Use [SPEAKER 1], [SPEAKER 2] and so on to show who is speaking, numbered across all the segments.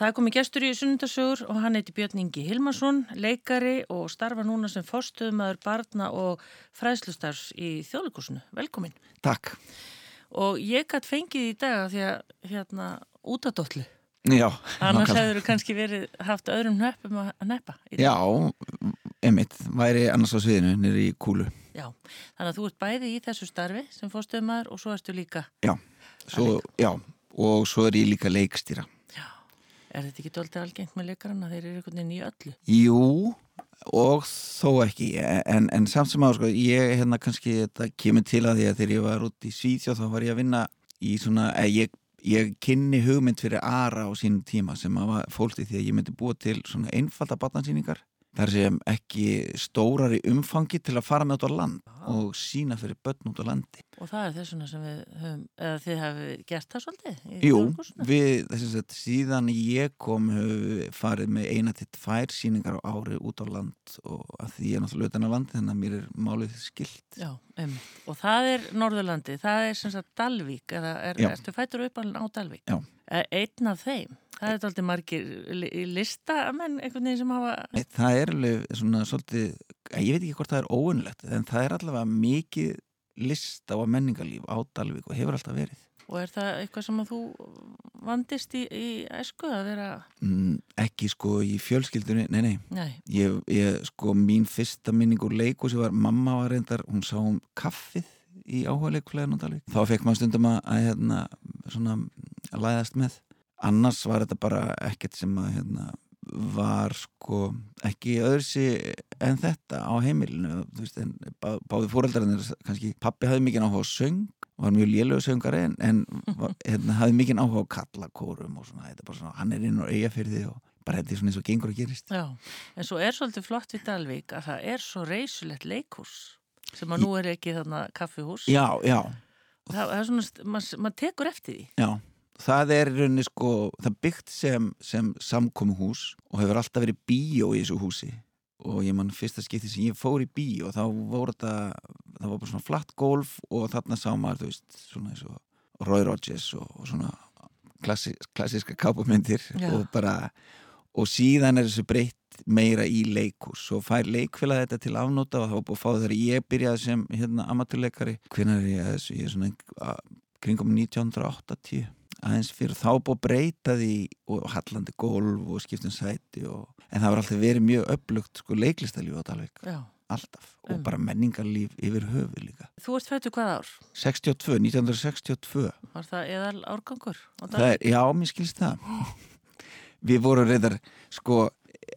[SPEAKER 1] Það komið gestur í sunnundasögur og hann heiti Björn Ingi Hilmarsson, leikari og starfa núna sem fórstuðumæður barna og fræðslustars í þjóðleikursinu. Velkomin.
[SPEAKER 2] Takk.
[SPEAKER 1] Og ég gætt fengið í dag því að hérna út af dollu.
[SPEAKER 2] Já.
[SPEAKER 1] Annars hefur þú kannski verið haft öðrum nöppum að neppa.
[SPEAKER 2] Já, emitt, væri annars á sviðinu nýri í kúlu.
[SPEAKER 1] Já, þannig að þú ert bæði í þessu starfi sem fórstuðumæður og svo ertu líka.
[SPEAKER 2] Já, svo, já, og svo er ég líka leikstýra.
[SPEAKER 1] Er þetta ekki doldið algengt með leikarana? Þeir eru einhvern veginn í öllu.
[SPEAKER 2] Jú, og þó ekki. En, en samt sem á, sko, ég hérna kannski, þetta kemur til að því að þegar ég var út í Svíþjóð þá var ég að vinna í svona, eh, ég, ég kynni hugmynd fyrir Ara á sínum tíma sem var fólkið því að ég myndi búa til svona einfalda batnansýningar þar sem ekki stórar í umfangi til að fara með út á land ah. og sína fyrir börn út á landi.
[SPEAKER 1] Og það er þessuna sem við höfum, eða þið hefur gert það svolítið?
[SPEAKER 2] Jú, við, þess að síðan ég kom höfum farið með eina til tvær síningar á ári út á land og að því ég er náttúrulega utan á landi þannig að mér er málið skilt.
[SPEAKER 1] Já, um. og það er Norðurlandi, það er sem sagt Dalvík, eða er, ertu fættur upp á Dalvík?
[SPEAKER 2] Já.
[SPEAKER 1] Einn af þeim? Það er alltaf margir listamenn einhvern veginn sem hafa...
[SPEAKER 2] Nei, það er alveg svona svolítið, ég veit ekki hvort það er óunlegt, en það er allavega mikið lista og menningarlíf á Dalvik og hefur alltaf verið.
[SPEAKER 1] Og er það eitthvað sem að þú vandist í, í esku að vera?
[SPEAKER 2] Mm, ekki sko í fjölskyldunni, nei, nei.
[SPEAKER 1] nei.
[SPEAKER 2] Ég, ég, sko mín fyrsta minning úr leiku sem var, mamma var reyndar, hún sá um kaffið í áhuga leikflæðin á Dalvik. Þá fekk maður stundum að, að hérna, svona, að læðast með. Annars var þetta bara ekkert sem að hérna, var sko ekki öðrisi en þetta á heimilinu. Veist, bá, báði fóreldarinn kannski pappi hafði mikið áhuga á söng var mjög lélög söngari en, en var, hérna, hafði mikið áhuga á kallakórum og svona, svona, hann er inn á eigafyrði og bara þetta er svona eins og gengur að gerist.
[SPEAKER 1] Já, en svo er svolítið flott við Dalvik að það er svo reysulegt leikús sem að nú er ekki þarna kaffihús.
[SPEAKER 2] Já, já.
[SPEAKER 1] Það, það er svona, maður mað tekur eftir því.
[SPEAKER 2] Já það er rauninni sko, það byggt sem, sem samkomuhús og hefur alltaf verið bíó í þessu húsi. Og ég mann fyrsta skipti sem ég fór í bíó þá voru þetta, það var bara svona flatt golf og þarna sá maður, þú veist, svona eins og Roy Rogers og, og svona klassi, klassiska kápamyndir og bara, og síðan er þessu breytt meira í leikús og fær leikfélag þetta til afnóta og þá búið að fá þegar ég byrjaði sem hérna amatúrleikari, hvernig er ég að þessu, ég er svona kringum 1980 aðeins fyrir þá búið að breyta því og hallandi golf og skiptum sæti og, en það var alltaf verið mjög upplugt sko leiklistalíf á Dalvik
[SPEAKER 1] Já.
[SPEAKER 2] alltaf og um. bara menningarlíf yfir höfu líka
[SPEAKER 1] Þú ert fættu hvað ár?
[SPEAKER 2] 62, 1962
[SPEAKER 1] Var það eðal árgangur?
[SPEAKER 2] Er, já, mér skilst það Við vorum reyndar sko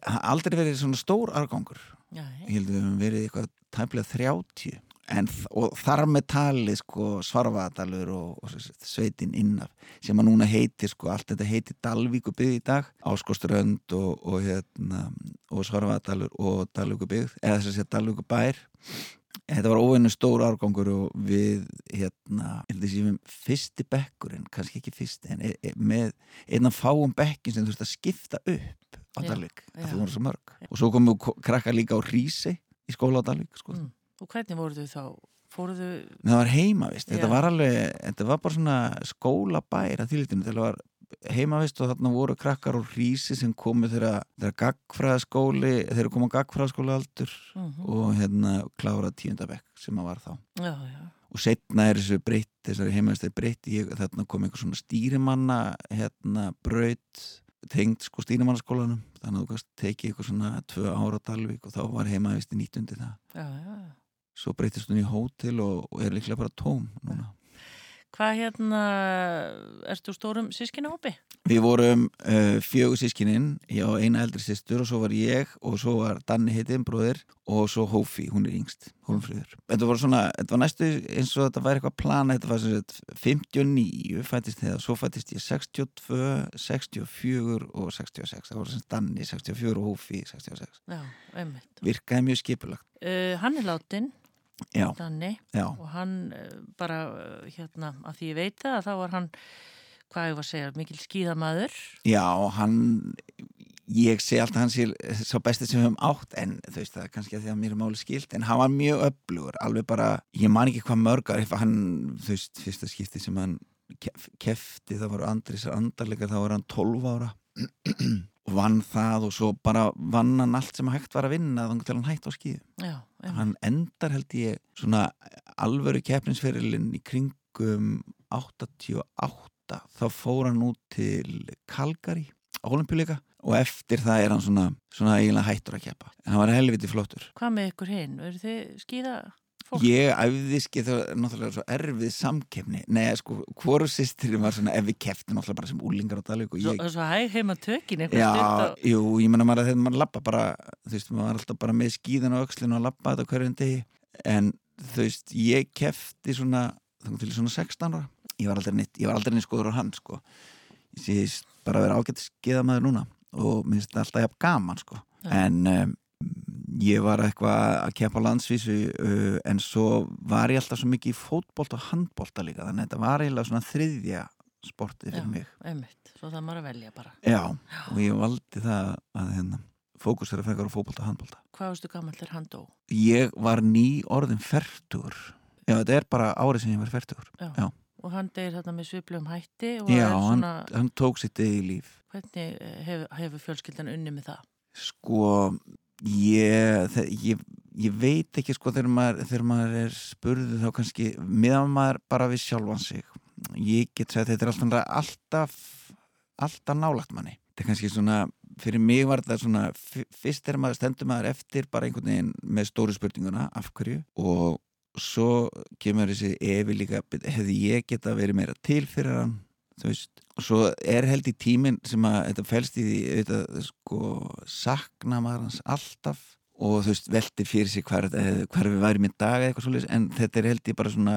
[SPEAKER 2] aldrei verið svona stór árgangur Ég held að við hefum verið eitthvað tæmlega 30 En, og þar með tali sko, Svarfaðadalur og, og sveitin innaf sem að núna heitir sko, allt þetta heitir Dalvíkubið í dag. Áskoströnd og, og, hérna, og Svarfaðadalur og Dalvíkubið eða þess að segja Dalvíkubær þetta var óveinu stór árgangur og við hérna, fyrsti bekkurinn, kannski ekki fyrsti en e, e, með einna fáum bekkin sem veist að skipta upp á Dalvík, það svo mörg. Og svo komum við krakka líka á Rísi í skóla á Dalvík sko. Mm.
[SPEAKER 1] Og hvernig voru þau þá? Fóruðu...
[SPEAKER 2] Það var heimavist, þetta var alveg, þetta var bara svona skólabær að þýlitinu, þetta var heimavist og þarna voru krakkar og hrísi sem komu þegar gagfræðaskóli, þegar komu gagfræðaskóli aldur uh mhm. -huh. og hérna klára tíundabekk sem að var þá.
[SPEAKER 1] Já, já.
[SPEAKER 2] Og setna er þessu breytt, þessari heimavist er breytt, þarna kom einhver svona stýrimanna, hérna, braut, tengt sko stýrimannaskólanum, þannig að þú kannski tekið eitthvað svona tvö ára á Dalvik og þá var heimavist í nýttundi það.
[SPEAKER 1] Já, já
[SPEAKER 2] svo breytist hún í hótel og, og er líklega bara tóm núna
[SPEAKER 1] Hvað hérna, erstu stórum sískina hópi?
[SPEAKER 2] Við vorum uh, fjögur sískininn, ég á eina eldri sýstur og svo var ég og svo var Danni heitinn, bróðir og svo Hófi, hún er yngst, Hólmfríður. Þetta var svona, þetta var næstu eins og þetta væri eitthvað plana, þetta var svona 59 fættist þegar, svo fættist ég 62, 64 og 66, það voru svona Danni 64 og Hófi 66.
[SPEAKER 1] Já, einmitt.
[SPEAKER 2] Virkaði mjög skipulagt.
[SPEAKER 1] Uh, hann er láttinn.
[SPEAKER 2] Danni. Já.
[SPEAKER 1] og hann eh, bara eh, hérna að því ég veit það að þá var hann hvað ég var að segja, mikil skíðamaður.
[SPEAKER 2] Já, hann ég segi alltaf hans ég sá bestið sem við höfum átt en þú veist það er kannski að því að mér er máli skilt en hann var mjög öflugur, alveg bara ég man ekki hvað mörgar, hann þú veist, fyrsta skipti sem hann kefti, það voru andrisar andarleikar, þá var hann 12 ára. Og vann það og svo bara vann hann allt sem hægt var að vinna þannig til hann hægt á skíðu hann endar held ég svona alvöru keppninsferilinn í kringum 88 þá fór hann út til Calgary á olimpíuleika og eftir það er hann svona, svona eiginlega hættur að keppa. En hann var helviti flottur.
[SPEAKER 1] Hvað með ykkur hinn? Verður þið skýða fólk?
[SPEAKER 2] Ég æfði skið það náttúrulega svo erfið samkefni Nei, sko, hvoru sýstirinn var svona ef við keftum náttúrulega bara sem úlingar á dalvík
[SPEAKER 1] Svo, ég... svo hæg heima tökin
[SPEAKER 2] Já, og... jú, ég menna maður að þegar maður lappa bara þú veist, maður var alltaf bara með skíðan og aukslinu og lappa þetta hverjum degi. En þú veist, ég kefti svona þannig til svona 16 ára. Ég var aldrei neitt, ég var aldrei neitt skoður á hann sko. Ég sést bara að vera ágætt og alltaf sko. Ja. en um, ég var eitthvað að keppa á landsvísu uh, en svo var ég alltaf svo mikið í fótbolt og handbolta líka þannig að þetta var eiginlega svona þriðja sportið fyrir mig
[SPEAKER 1] einmitt, svo það maður að velja bara
[SPEAKER 2] já, já. og ég valdi það að hérna, fókus er að frekar á fótbolta og handbolta
[SPEAKER 1] Hvað varstu gammal þegar hann dó?
[SPEAKER 2] Ég var ný orðin færtur já, þetta er bara árið sem ég var færtur já. já
[SPEAKER 1] og hann deyir þarna með sviplum hætti
[SPEAKER 2] Já, svona... hann, hann tók sitt eða í líf
[SPEAKER 1] Hvernig hefur, hefur fjölskyldan unni með það?
[SPEAKER 2] Sko, ég, ég, ég veit ekki sko þegar maður, þegar maður er spurðu þá kannski, meðan maður bara við sjálfan sig ég get segja að þetta er alltaf alltaf, alltaf nálagt manni. Þetta er kannski svona, fyrir mig var þetta svona fyrst er maður stendur maður eftir bara einhvern veginn með stóru spurninguna af hverju? Og svo kemur þessi evi líka hefði ég geta verið meira til fyrir hann þú veist, og svo er held í tíminn sem að þetta fælst í því þetta, sko, sakna maður hans alltaf og þú veist, veldi fyrir sig hver, hver við væri með dag eitthvað svolítið, en þetta er held í bara svona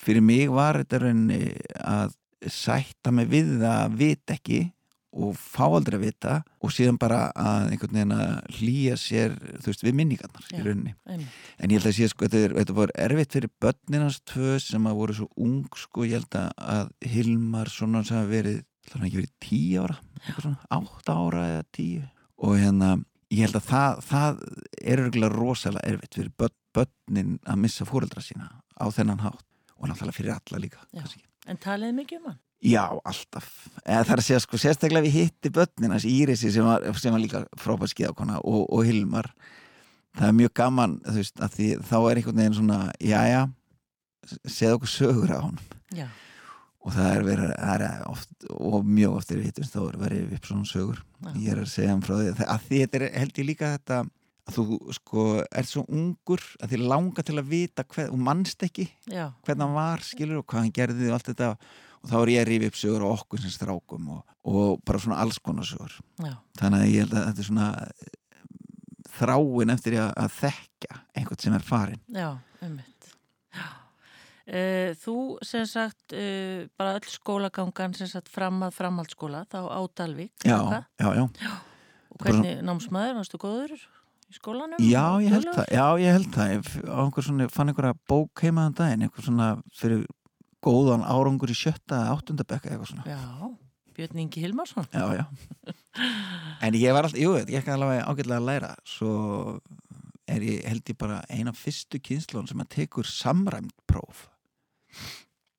[SPEAKER 2] fyrir mig var þetta rauninni að sætta mig við það að vit ekki og fá aldrei að vita og síðan bara að einhvern veginn að hlýja sér þú veist við minningarnar í rauninni. einmitt. en ég held að sé sko þetta, er, þetta var erfitt fyrir börninans tvö sem að voru svo ung sko ég held að Hilmar svona sem að verið það var ekki verið tíu ára? Svona, átta ára eða tíu? Og hérna ég held að það, það er örgulega rosalega erfitt fyrir börn, börnin að missa fóreldra sína á þennan hátt og náttúrulega fyrir alla líka
[SPEAKER 1] En taliði mikið um hann?
[SPEAKER 2] Já, alltaf. Eða það er að segja sko, sérstaklega við hitti börninas Írisi sem var, sem var líka frábært skíðakona og, og Hilmar. Það er mjög gaman, þú veist, að því þá er einhvern veginn svona, já, já, segð okkur sögur á honum. Já. Og það er verið, það er oft, og mjög oft er við hittumst, þá er verið upp svona sögur. Já. Ég er að segja hann frá því, að því þetta er held ég líka þetta, að þú sko er svo ungur að þið langar til að vita hvað, og mannst ekki já. hvernig hann var, skilur, og hvað hann gerði og allt þetta og þá er ég að rífi upp sögur á okkur sem strákum og, og bara svona alls konar sögur. Já. þannig að ég held að þetta er svona eh, þráin eftir að, að þekka einhvern sem er farin
[SPEAKER 1] Já, ummitt e, Þú sem sagt e, bara öll skólagangan sem sagt fram að framhaldsskóla þá á Dalvik
[SPEAKER 2] Já, já, já.
[SPEAKER 1] Og hvernig bara... námsmaður, varstu góður í skólanum?
[SPEAKER 2] Já, ég held það, já, ég held það. Ég, svona, fann einhverja bók heimaðan daginn einhver svona fyrir góðan árangur í sjötta áttundabekka eitthvað svona.
[SPEAKER 1] Já, Björn Ingi Hilmarsson.
[SPEAKER 2] Já, já. En ég var alltaf, jú, ég ekki alveg ágætlega að læra. Svo er ég held ég bara eina fyrstu kynnslón sem að tekur samræmt próf.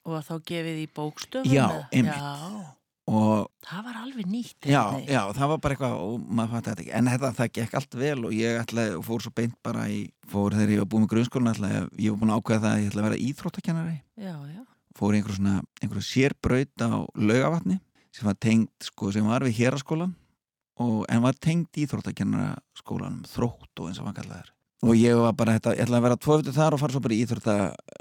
[SPEAKER 1] Og að þá gefið í bókstöfum?
[SPEAKER 2] Já, einmitt. Og,
[SPEAKER 1] það var alveg nýtt
[SPEAKER 2] já, já, það var bara eitthvað og maður fætti þetta ekki, en þetta, það gekk allt vel og ég ætlaði, og fór svo beint bara í fór þegar ég var búið með grunnskólinu ætlaði, ég var búin að ákveða það að ég ætlaði að vera íþróttakennari.
[SPEAKER 1] Já, já
[SPEAKER 2] fór einhver svona, einhverja sérbraut á laugavatni sem var tengt, sko, sem var við héraskólan og en var tengt íþróttakennara skólanum, þrótt og eins og hvað kallaði og ég var bara, þetta, ég ætlaði að vera tvöfitið þar og fara svo bara í íþrótta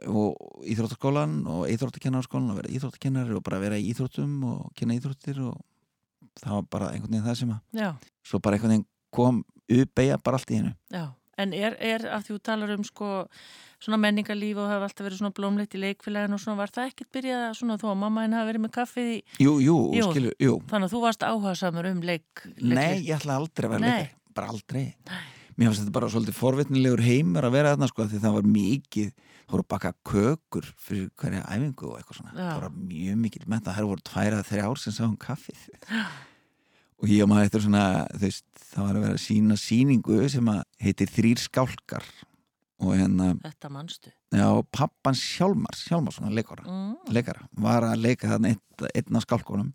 [SPEAKER 2] og íþróttaskólan og íþróttakennarskólan og vera íþróttakennari og bara vera í íþróttum og kenna íþróttir og það var bara einhvern veginn það sem að
[SPEAKER 1] Já.
[SPEAKER 2] svo bara einhvern veginn kom uppeyja bara allt í hennu
[SPEAKER 1] en er, er að þú talar um sko svona menningarlíf og hafa alltaf verið svona blómleitt í leikfélagin og svona var það ekkert byrjað svona þó að mamma henni hafa verið með kaffið í
[SPEAKER 2] Jú, jú, jú, skilu, jú.
[SPEAKER 1] Þannig að þú varst áhersamur um leik
[SPEAKER 2] leikli. Nei, ég ætla aldrei að vera leikar, bara aldrei. Nei. Mér finnst þetta bara svolítið forvitnilegur heimur að vera þarna sko því það var mikið þá voru baka kökur fyrir hverja æfingu og eitthvað svona, Já. það var mjög mikið með það, það voru tværað þrjá ár sem sáum kaffið og ég og maður eitthvað svona, veist, það var að vera að sína síningu sem að heitir Þrýr skálkar og hérna
[SPEAKER 1] Þetta mannstu?
[SPEAKER 2] Já, pappan Sjálmars, Sjálmarsson leikara, mm. leikara, var að leika þarna einn, af skálkonum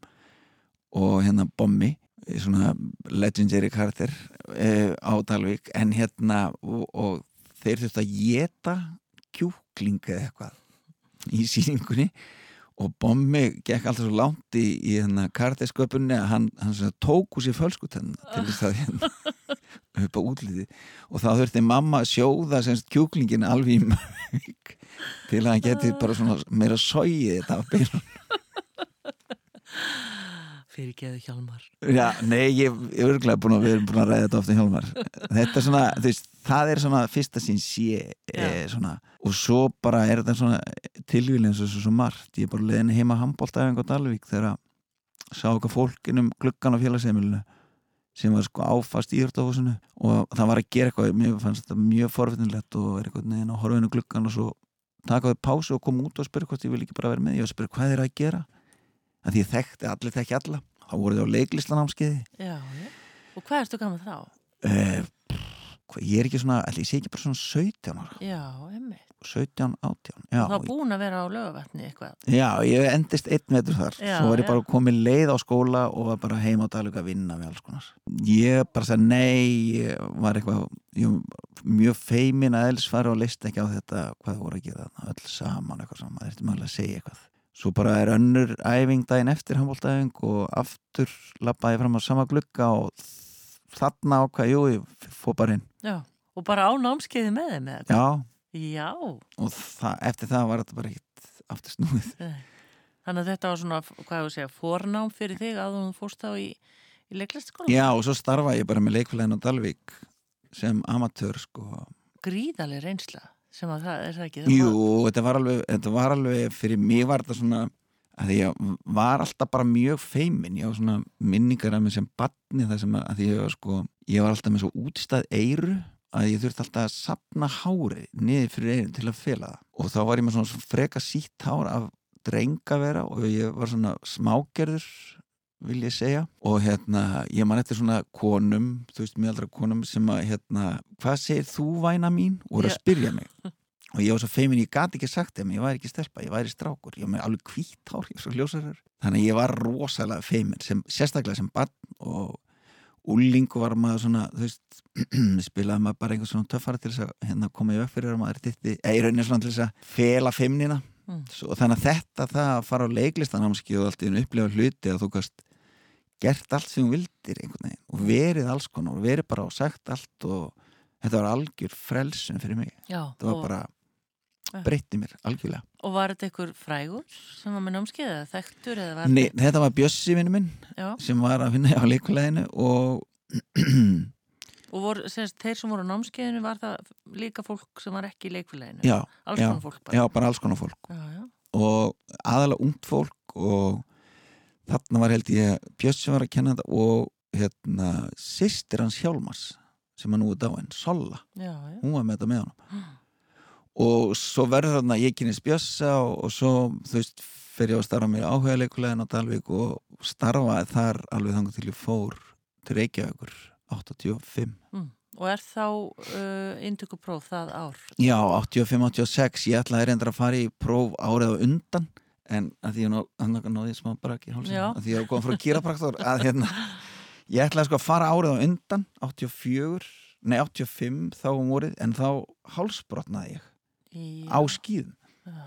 [SPEAKER 2] og hérna Bommi svona legendary karakter uh, á Dalvik en hérna og, og þeir þurftu að geta kjúkling eða eitthvað í síningunni og Bommi gekk alltaf svo langt í, í hérna karaktersköpunni að hann, hann tók úr sér fölskutenn til þess að hérna á útliti. Og þá þurfti mamma sjóða semst kjúklingin alveg í mjög til að hann geti bara svona meira sóið þetta á byrjun
[SPEAKER 1] fyrir geðu hjálmar.
[SPEAKER 2] Já, nei, ég er örglega búin að við erum búin að ræða þetta ofta hjálmar. Þetta er svona, þú veist, það er svona fyrsta sín sé e, svona, og svo bara er þetta svona tilvílinn eins og svo, svo margt, ég er bara leðin heima handbóltæðing á Dalvík þegar að sá okkar fólkinum gluggan á félagsheimilinu sem var sko áfast í Íðurtofusinu og það var að gera eitthvað mér fannst þetta mjög forvitinlegt og er eitthvað neðin á horfinu gluggan og svo takaði pásu og kom út og spurði hvort ég vil ekki bara vera með. Ég og spurði hvað er að gera? Að því ég þekkti, allir þekki alla. Þá voru þið á
[SPEAKER 1] já, og hvað erstu gaman þá?
[SPEAKER 2] Uh, ég er ekki svona, allir, ég sé ekki bara svona 17 ára.
[SPEAKER 1] Já, emmi
[SPEAKER 2] 17, 18 já,
[SPEAKER 1] Þá búin að vera á lögavatni eitthvað.
[SPEAKER 2] Já, ég endist einn vetur þar.
[SPEAKER 1] Já,
[SPEAKER 2] Svo var ég
[SPEAKER 1] já.
[SPEAKER 2] bara komið leið á skóla og var bara heim á daglug að vinna með alls konar. Ég bara sagði nei ég var eitthvað ég, mjög feimin að elsfara og leist ekki á þetta hvað voru að gera þarna öll saman eitthvað saman, það ertu maður að segja eitthvað. Svo bara er önnur æfing daginn eftir handbóltæfing og aftur lappaði fram á sama glugga og þarna hvað, jú, ég fór bara inn
[SPEAKER 1] Já, og bara á námskeiði með þeim hvað?
[SPEAKER 2] Já,
[SPEAKER 1] Já,
[SPEAKER 2] og það, eftir það var þetta bara ekkit aftur snúið
[SPEAKER 1] nei. Þannig að þetta var svona, hvað ég að segja, fornám fyrir þig að þú fórst þá í, í leiklistaskóla?
[SPEAKER 2] Já, og svo starfa ég bara með leikfélagin á Dalvík sem amatör sko
[SPEAKER 1] Gríðaleg reynsla sem að það er það ekki það
[SPEAKER 2] Jú, þetta var alveg, þetta var alveg fyrir mig var þetta svona að ég var alltaf bara mjög feimin ég var svona minningar af mig sem badni það sem að, ég var sko ég var alltaf með svo útstað eiru að ég þurfti alltaf að sapna hári niður fyrir einu til að fela það. Og þá var ég með svona freka sítt hár af drenga vera og ég var svona smágerður vil ég segja. Og hérna ég man eftir svona konum þú veist miðaldra konum sem að hérna hvað segir þú væna mín? og voru að spyrja mig og ég var svo feimin, ég gati ekki sagt þeim ég væri ekki stelpa, ég væri strákur ég var með alveg hvít hár, ég var svo ljósarður þannig að ég var rosalega feimin sem, sérstaklega sem barn og úlingu var maður svona veist, spilaði maður bara einhvern svona töffara til þess að hérna, koma í veg fyrir að maður ditti, eða í rauninni svona til þess að fela feimnina
[SPEAKER 1] Mm.
[SPEAKER 2] Svo, þannig að þetta, það að fara á leiklistanámski og allt í einu upplifa hluti að þú gast gert allt sem þú vildir og verið alls konar og verið bara og sagt allt og þetta var algjör frelsun fyrir mig
[SPEAKER 1] Já,
[SPEAKER 2] það var
[SPEAKER 1] og,
[SPEAKER 2] bara. Breytti mér algjörlega.
[SPEAKER 1] Og var þetta einhver frægur sem var með námskeiði eða þekktur eða var
[SPEAKER 2] Nei, þetta var Bjössi vinnu minn
[SPEAKER 1] Já,
[SPEAKER 2] sem var að finna á leikuleginu og
[SPEAKER 1] og voru, semst, þeir sem voru á námskeiðinu var það líka fólk sem var ekki í leikfélaginu?
[SPEAKER 2] Já,
[SPEAKER 1] alls konar fólk bara?
[SPEAKER 2] Já, bara alls konar fólk.
[SPEAKER 1] Já, já.
[SPEAKER 2] og aðalega ungt fólk og þarna var held ég Bjössi var að kenna þetta og hérna sýstir hans Hjálmars sem er nú er dáinn, Solla.
[SPEAKER 1] Já, já.
[SPEAKER 2] hún var með þetta með honum og svo verður þarna ég kynist Bjössa og, og svo þú veist fer ég að starfa mér áhuga leikulegin á Dalvík og starfaði þar alveg þannig til ég fór til Reykjavíkur 85
[SPEAKER 1] Mm. Og er þá uh, indökupróf það ár?
[SPEAKER 2] Já, 85-86, ég ætlaði reyndar að fara í próf árið á undan en að því ég náði smá brak í hálsinn
[SPEAKER 1] Já.
[SPEAKER 2] að því ég komið frá kýrapraktor að hérna, ég ætlaði sko að fara árið á undan 84, nei 85 þá um vorið, en þá hálsbrotnaði ég
[SPEAKER 1] Í,
[SPEAKER 2] á skýðum
[SPEAKER 1] Já,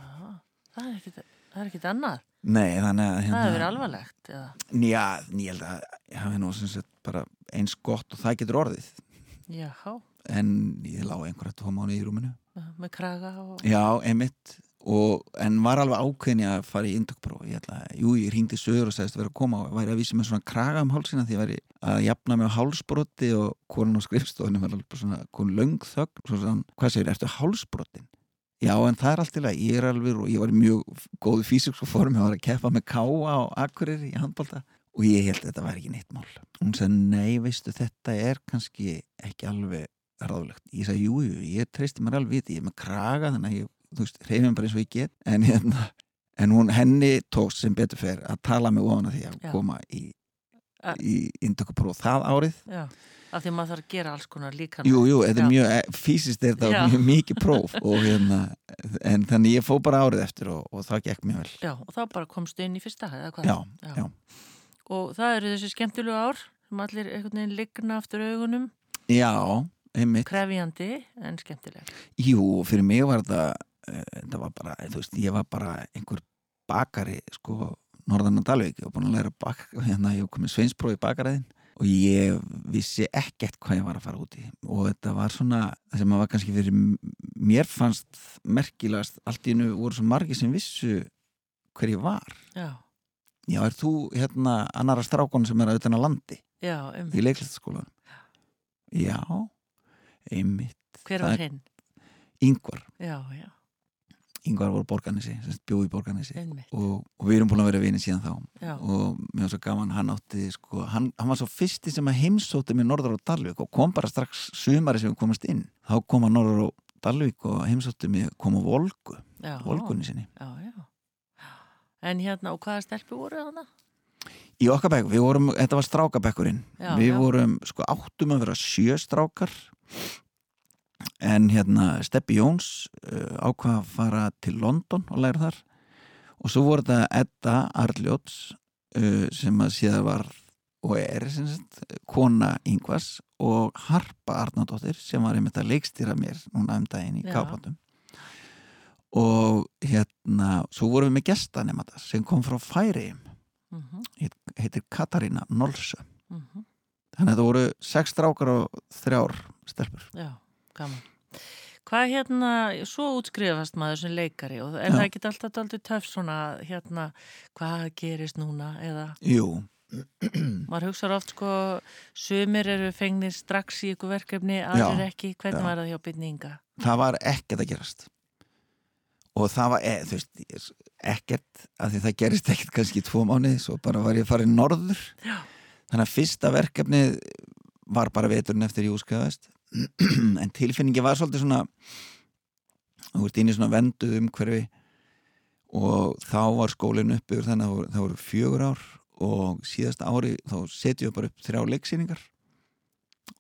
[SPEAKER 1] það er ekkit, það er ekkit annað.
[SPEAKER 2] Nei, þannig að
[SPEAKER 1] Það
[SPEAKER 2] hérna,
[SPEAKER 1] hefur verið alvarlegt. Eða?
[SPEAKER 2] Já, ég held að ég hafi nú sem sagt bara eins gott og það getur orðið
[SPEAKER 1] Já,
[SPEAKER 2] en ég lá einhverja tvo mánu í rúminu
[SPEAKER 1] með kraga og...
[SPEAKER 2] Já, einmitt og, en var alveg ákveðin í að fara í indökpróf ég ætla að, jú, ég ringdi sögur og sagðist að vera að koma og væri að vísa með svona kraga um hálsina því ég væri að jafna mig á hálsbroti og konan á skrifstofunni var alveg svona kon löng þögn, svo sann, hvað segir, ertu hálsbrotin? Já, en það er allt til að ég er alveg og ég var í mjög góðu físiksku form ég var að keppa með káa og akkurir í handbólta og ég held að þetta væri ekki neitt mál. Hún sagði, nei, veistu, þetta er kannski ekki alveg ráðlegt. Ég sagði, jú, jú, ég treysti mér alveg við ég er með kraga þannig að ég, þú veist, reyfum bara eins og ég get. En hérna, en hún henni tókst sem betur fer að tala mig ofan að því að
[SPEAKER 1] Já.
[SPEAKER 2] koma í, í indökupróf það árið
[SPEAKER 1] Já, af því maður þarf að gera alls konar líka.
[SPEAKER 2] Jú, jú, þetta
[SPEAKER 1] Já.
[SPEAKER 2] er mjög, eh, fysiskt er þetta
[SPEAKER 1] Já.
[SPEAKER 2] mjög mikið próf og hérna, en þannig ég fó bara árið eftir og, og það gekk mjög vel
[SPEAKER 1] Já, og þá bara komstu inn í fyrsta, eða hvað?
[SPEAKER 2] Já, já.
[SPEAKER 1] Og það eru þessi skemmtilegu ár, sem allir einhvern veginn ligna aftur augunum
[SPEAKER 2] Já, einmitt
[SPEAKER 1] Krefjandi en skemmtileg
[SPEAKER 2] Jú, fyrir mig var þetta uh, þetta var bara, þú veist, ég var bara einhver bakari, sko Norðan og Dalvik, var búin að læra bak hérna, ég kom með sveinsprófi bakariðin og ég vissi ekkert hvað ég var að fara út í. Og þetta var svona það sem að var kannski fyrir mér fannst merkilegast, allt í hennu voru svo margi sem vissu hver ég var.
[SPEAKER 1] Já.
[SPEAKER 2] Já, er þú hérna annara strákon sem er auðvitað á landi?
[SPEAKER 1] Já, um
[SPEAKER 2] Í leiklistaskólan? Já, einmitt.
[SPEAKER 1] Hver var hinn?
[SPEAKER 2] Yngvar
[SPEAKER 1] Já, já
[SPEAKER 2] Yngvar voru borganessi, bjóð í borganessi
[SPEAKER 1] Einmitt.
[SPEAKER 2] og, og við erum búin að vera vinið síðan þá
[SPEAKER 1] Já.
[SPEAKER 2] og mér var svo gaman, hann átti sko, hann, hann var svo fyrsti sem að heimsóti með Norður og Dalvik og kom bara strax sumari sem við komast inn, þá kom að Norður og Dalvik og heimsóti mig kom á Volgu,
[SPEAKER 1] Já.
[SPEAKER 2] Volgunni sinni
[SPEAKER 1] Já, já En hérna, og hvaða stelpu voru þarna?
[SPEAKER 2] Í okkar bekk, við vorum, þetta var strákabekkurinn
[SPEAKER 1] Já,
[SPEAKER 2] við vorum, sko, áttum að vera sjö strákar en hérna Steppi Jóns uh, ákvað að fara til London og læra þar. Og svo voru þetta Edda Arljóts uh, sem að síðan var og er sagt, kona Yngvas og Harpa Arnardóttir sem var einmitt að leikstýra mér núna um daginn í
[SPEAKER 1] Já.
[SPEAKER 2] Kápandum og hérna svo vorum við með gestanemata sem kom frá Færiðum
[SPEAKER 1] Mm -hmm.
[SPEAKER 2] heitir Katarína Nolsö
[SPEAKER 1] Mm
[SPEAKER 2] þannig að það voru sex strákar og þrjár stelpur.
[SPEAKER 1] Já, gaman Hvað hérna, svo útskrifast maður sem leikari og er
[SPEAKER 2] Já.
[SPEAKER 1] það ekki alltaf aldrei töff svona, hérna, hvað gerist núna eða
[SPEAKER 2] Jú,
[SPEAKER 1] maður hugsaður oft sko sumir eru fengnir strax í ykkur verkefni aðrir ekki, hvernig
[SPEAKER 2] já.
[SPEAKER 1] var það hjá byrninga?
[SPEAKER 2] það var ekkert að gerast og það var, e, þú veist ekkert, af því það gerist ekkert kannski í tvo mánuði, svo bara var ég farin norður
[SPEAKER 1] Já.
[SPEAKER 2] þannig að fyrsta verkefni var bara veturinn eftir ég útskrifaðist en tilfinningi var svolítið svona þú ert inn í svona venduð umhverfi og þá var skólinn uppbyggður þannig að það voru- fjögur ár og síðasta ári þá setjum við bara upp þrjá leiksýningar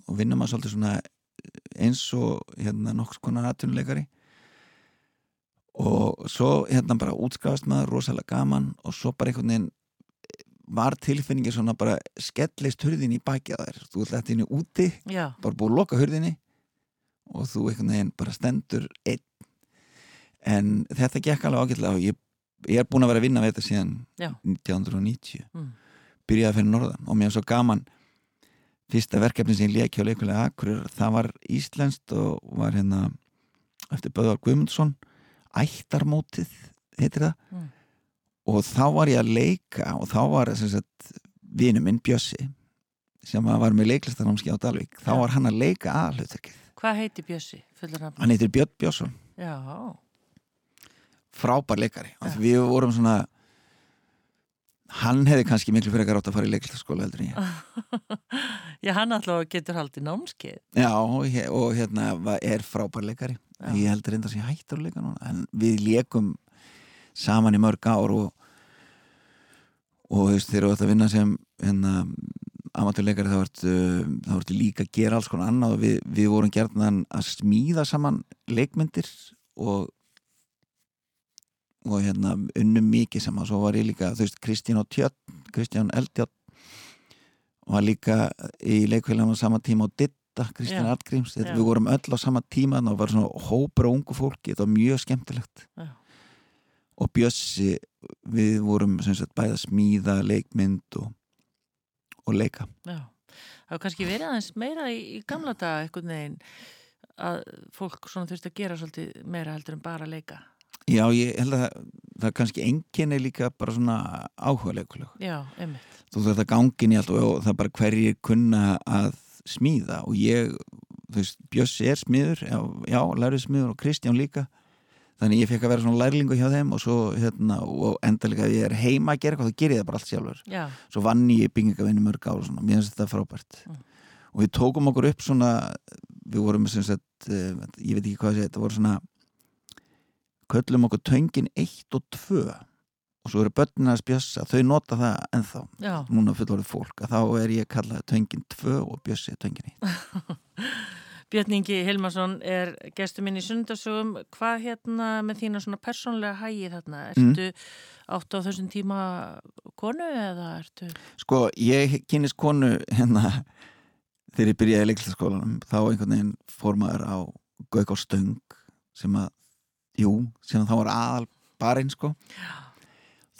[SPEAKER 2] og vinnum að svolítið svona eins og hérna nokks konar atvinnuleikari. Og svo hérna bara útskafast maður rosalega gaman og svo bara einhvern veginn var tilfinningi svona bara skellist hurðin í baki að þær þú ætlaði henni úti,
[SPEAKER 1] Já,
[SPEAKER 2] bara búið að loka hurðinni og þú einhvern veginn bara stendur einn. En þetta gekk alveg ágætlega og ég, ég er búin að vera að vinna við þetta síðan
[SPEAKER 1] Já.
[SPEAKER 2] 1990
[SPEAKER 1] Mm.
[SPEAKER 2] byrjaði að fyrir norðan og mér er svo gaman. Fyrsta verkefni sem ég leki á leikulega Akureyrar, það var íslenskt og var hérna eftir Böðvar Guðmundsson. Ættarmótið heitir það.
[SPEAKER 1] Mm.
[SPEAKER 2] Og þá var ég að leika og þá var vinu minn Bjössi sem að var með leiklistanámski á Dalvík þá var hann að leika aðhlutverkið
[SPEAKER 1] hvað heiti Bjössi?
[SPEAKER 2] Hann heitir Björn Björnsson,
[SPEAKER 1] Já,
[SPEAKER 2] frábær leikari. Við vorum svona hann hefði kannski miklu fyrir átt að fara í leiklistaskóla heldur en ég.
[SPEAKER 1] Já hann alltaf getur haldið námskeið.
[SPEAKER 2] Já, og, hérna er frábær leikari.
[SPEAKER 1] Já.
[SPEAKER 2] ég heldur enda sem ég hættur að leika núna en við leikum saman í mörg ár og og þú veist, þegar þú ætti að vinna sem hérna, amatörleikari þá ertu, þá ertu líka að gera alls konar annað og við, við vorum gerðan að smíða saman leikmyndir og og hérna unnum mikið saman. Svo var ég líka, þú veist, Kristján og Tjött Kristján Eldjátt var líka í leikfélagum á sama tíma og Ditta, Kristján
[SPEAKER 1] Já.
[SPEAKER 2] Artgríms við vorum öll á sama tíma og var svona hópur og ungu fólki, þetta var mjög skemmtilegt.
[SPEAKER 1] Já.
[SPEAKER 2] Og Bjössi við vorum sem sagt bæða smíða leikmynd og, og leika.
[SPEAKER 1] Já, það var kannski verið aðeins meira í, í gamla daga einhvern veginn að fólk svona þurfti að gera svolítið meira heldur en bara leika.
[SPEAKER 2] Já, ég held að það, það er kannski enginn er líka bara svona áhuga leikuleg
[SPEAKER 1] Já, einmitt.
[SPEAKER 2] Þú þarf að gangin í allt og, það er bara hverjir kunna að smíða. Og ég, þú veist, Bjössi er smiður já, já lærið smiður og Kristján líka þannig ég fekk að vera svona lærlingu hjá þeim og svo, hérna, og enda líka ef ég er heima að gera eitthvað, þá ger ég það bara allt sjálfur.
[SPEAKER 1] Já,
[SPEAKER 2] svo vann ég byggingavinni mörg ár og mér finnst þetta frábært.
[SPEAKER 1] Mm.
[SPEAKER 2] og við tókum okkur upp svona við vorum sem sagt uh, ég veit ekki hvað það sé, þetta voru svona köllum okkur töngin 1 og 2 og svo eru börnina að spjössa, þau nota það ennþá.
[SPEAKER 1] Já,
[SPEAKER 2] núna fullorðið fólk að þá er ég kallað töngin 2 og bjössi töngin 1
[SPEAKER 1] Björningi Hilmarsson er gestur minn í sundarsögum. Hvað hérna með þína svona persónlega hægi þarna?
[SPEAKER 2] Mm.
[SPEAKER 1] Ertu átt á þessum tíma konu eða ertu?
[SPEAKER 2] Sko, ég kynist konu hérna þegar ég byrjaði í leiklistaskólanum þá einhvern veginn fór maður á Gauk á stöng sem að, jú, sem að þá var aðal barinn sko
[SPEAKER 1] Já.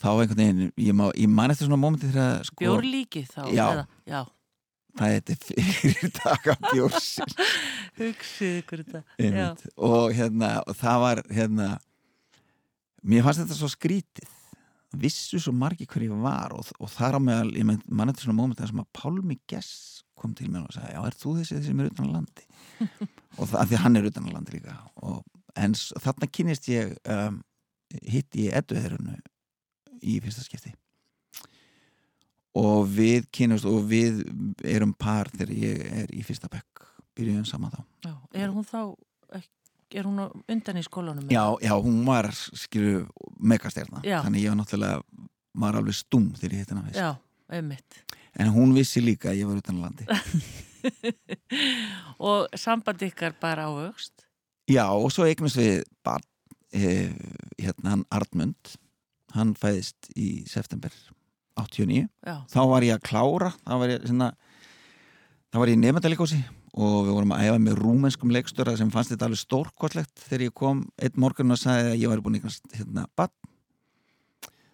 [SPEAKER 2] þá einhvern veginn, ég, ég man eftir svona mómenti þegar sko,
[SPEAKER 1] Bjórlíkið þá?
[SPEAKER 2] Já.
[SPEAKER 1] Eða? Já.
[SPEAKER 2] Það er fyrir taka bjórsins
[SPEAKER 1] Hugsið ykkur þetta.
[SPEAKER 2] Og hérna og það var hérna mér fannst þetta svo skrítið. Vissu svo margi hver ég var og, og þar á meðal, ég menn, mann eftir svona móment sem að Pálmi Gess kom til mér og sagði, já, er þú þessi sem er utan að landi? Og það, því hann er utan að landi líka. Og, en þarna kynist ég um, hitt í edduherunu í fyrsta skipti og við kynast og við erum par þegar ég er í fyrsta bekk byrjuðum saman þá
[SPEAKER 1] Já. Er hún þá, er hún undan í skólanum?
[SPEAKER 2] Já, já, hún var skilju megastjarnar,
[SPEAKER 1] Já.
[SPEAKER 2] þannig ég var náttúrulega var alveg stum þegar ég hitt hennar fyrst
[SPEAKER 1] Já, einmitt.
[SPEAKER 2] en hún vissi líka að ég var utan landi
[SPEAKER 1] Og samband ykkar bara ávöxt?
[SPEAKER 2] Já, og svo eignast við barn eh, hérna hann Arnmund hann fæðist í september 89,
[SPEAKER 1] Já.
[SPEAKER 2] þá var ég að klára þá var ég var ég nefndalíkósi og við vorum að æfa með rúmenskum leikstöra sem fannst þetta alveg stórkvallegt þegar ég kom einn morgun og sagði að ég var búin eignast hérna barn.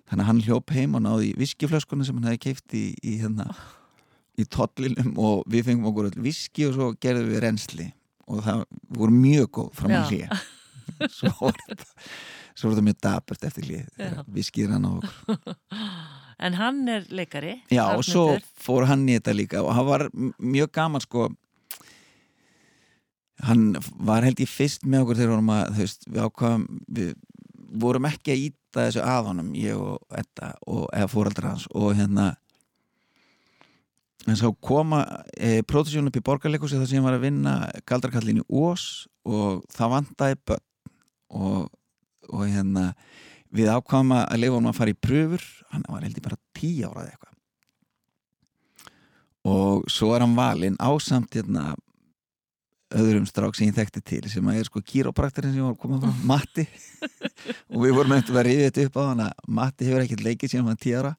[SPEAKER 2] Þannig að hann hljóp heim og náði viskiflöskunum sem hann hefði keift í, í hérna í tollinum og við fengum okkur viski og svo gerðum við reynsli og það voru mjög góð að
[SPEAKER 1] Já.
[SPEAKER 2] hlýja svo var þetta mjög dapurt eftir hlýja
[SPEAKER 1] Já.
[SPEAKER 2] viskið hann á okkur
[SPEAKER 1] En hann er leikari.
[SPEAKER 2] Já, og svo fór hann í þetta líka og hann var mjög gaman sko hann var held ég fyrst með okkur þegar vorum að veist, við ákvaðum við vorum ekki að íta þessu að honum ég og Edda og eða fóreldra hans og hérna en svo koma e, pródusjón upp í borgarleikusi þar sem ég var að vinna galdarkallin í Ós og það vantaði börn og, og hérna við ákvaðum að leifa honum að fara í pröfur hann var held ég bara tíu ára eða eitthvað. Og svo er hann valinn ásamt hérna öðrum strák sem ég þekkti til sem að er sko kýróprakturinn sem var komað frá Matti. Og við vorum eftir að rifja þetta upp á hann að Matti hefur ekkert leikið síðan hann tíu ára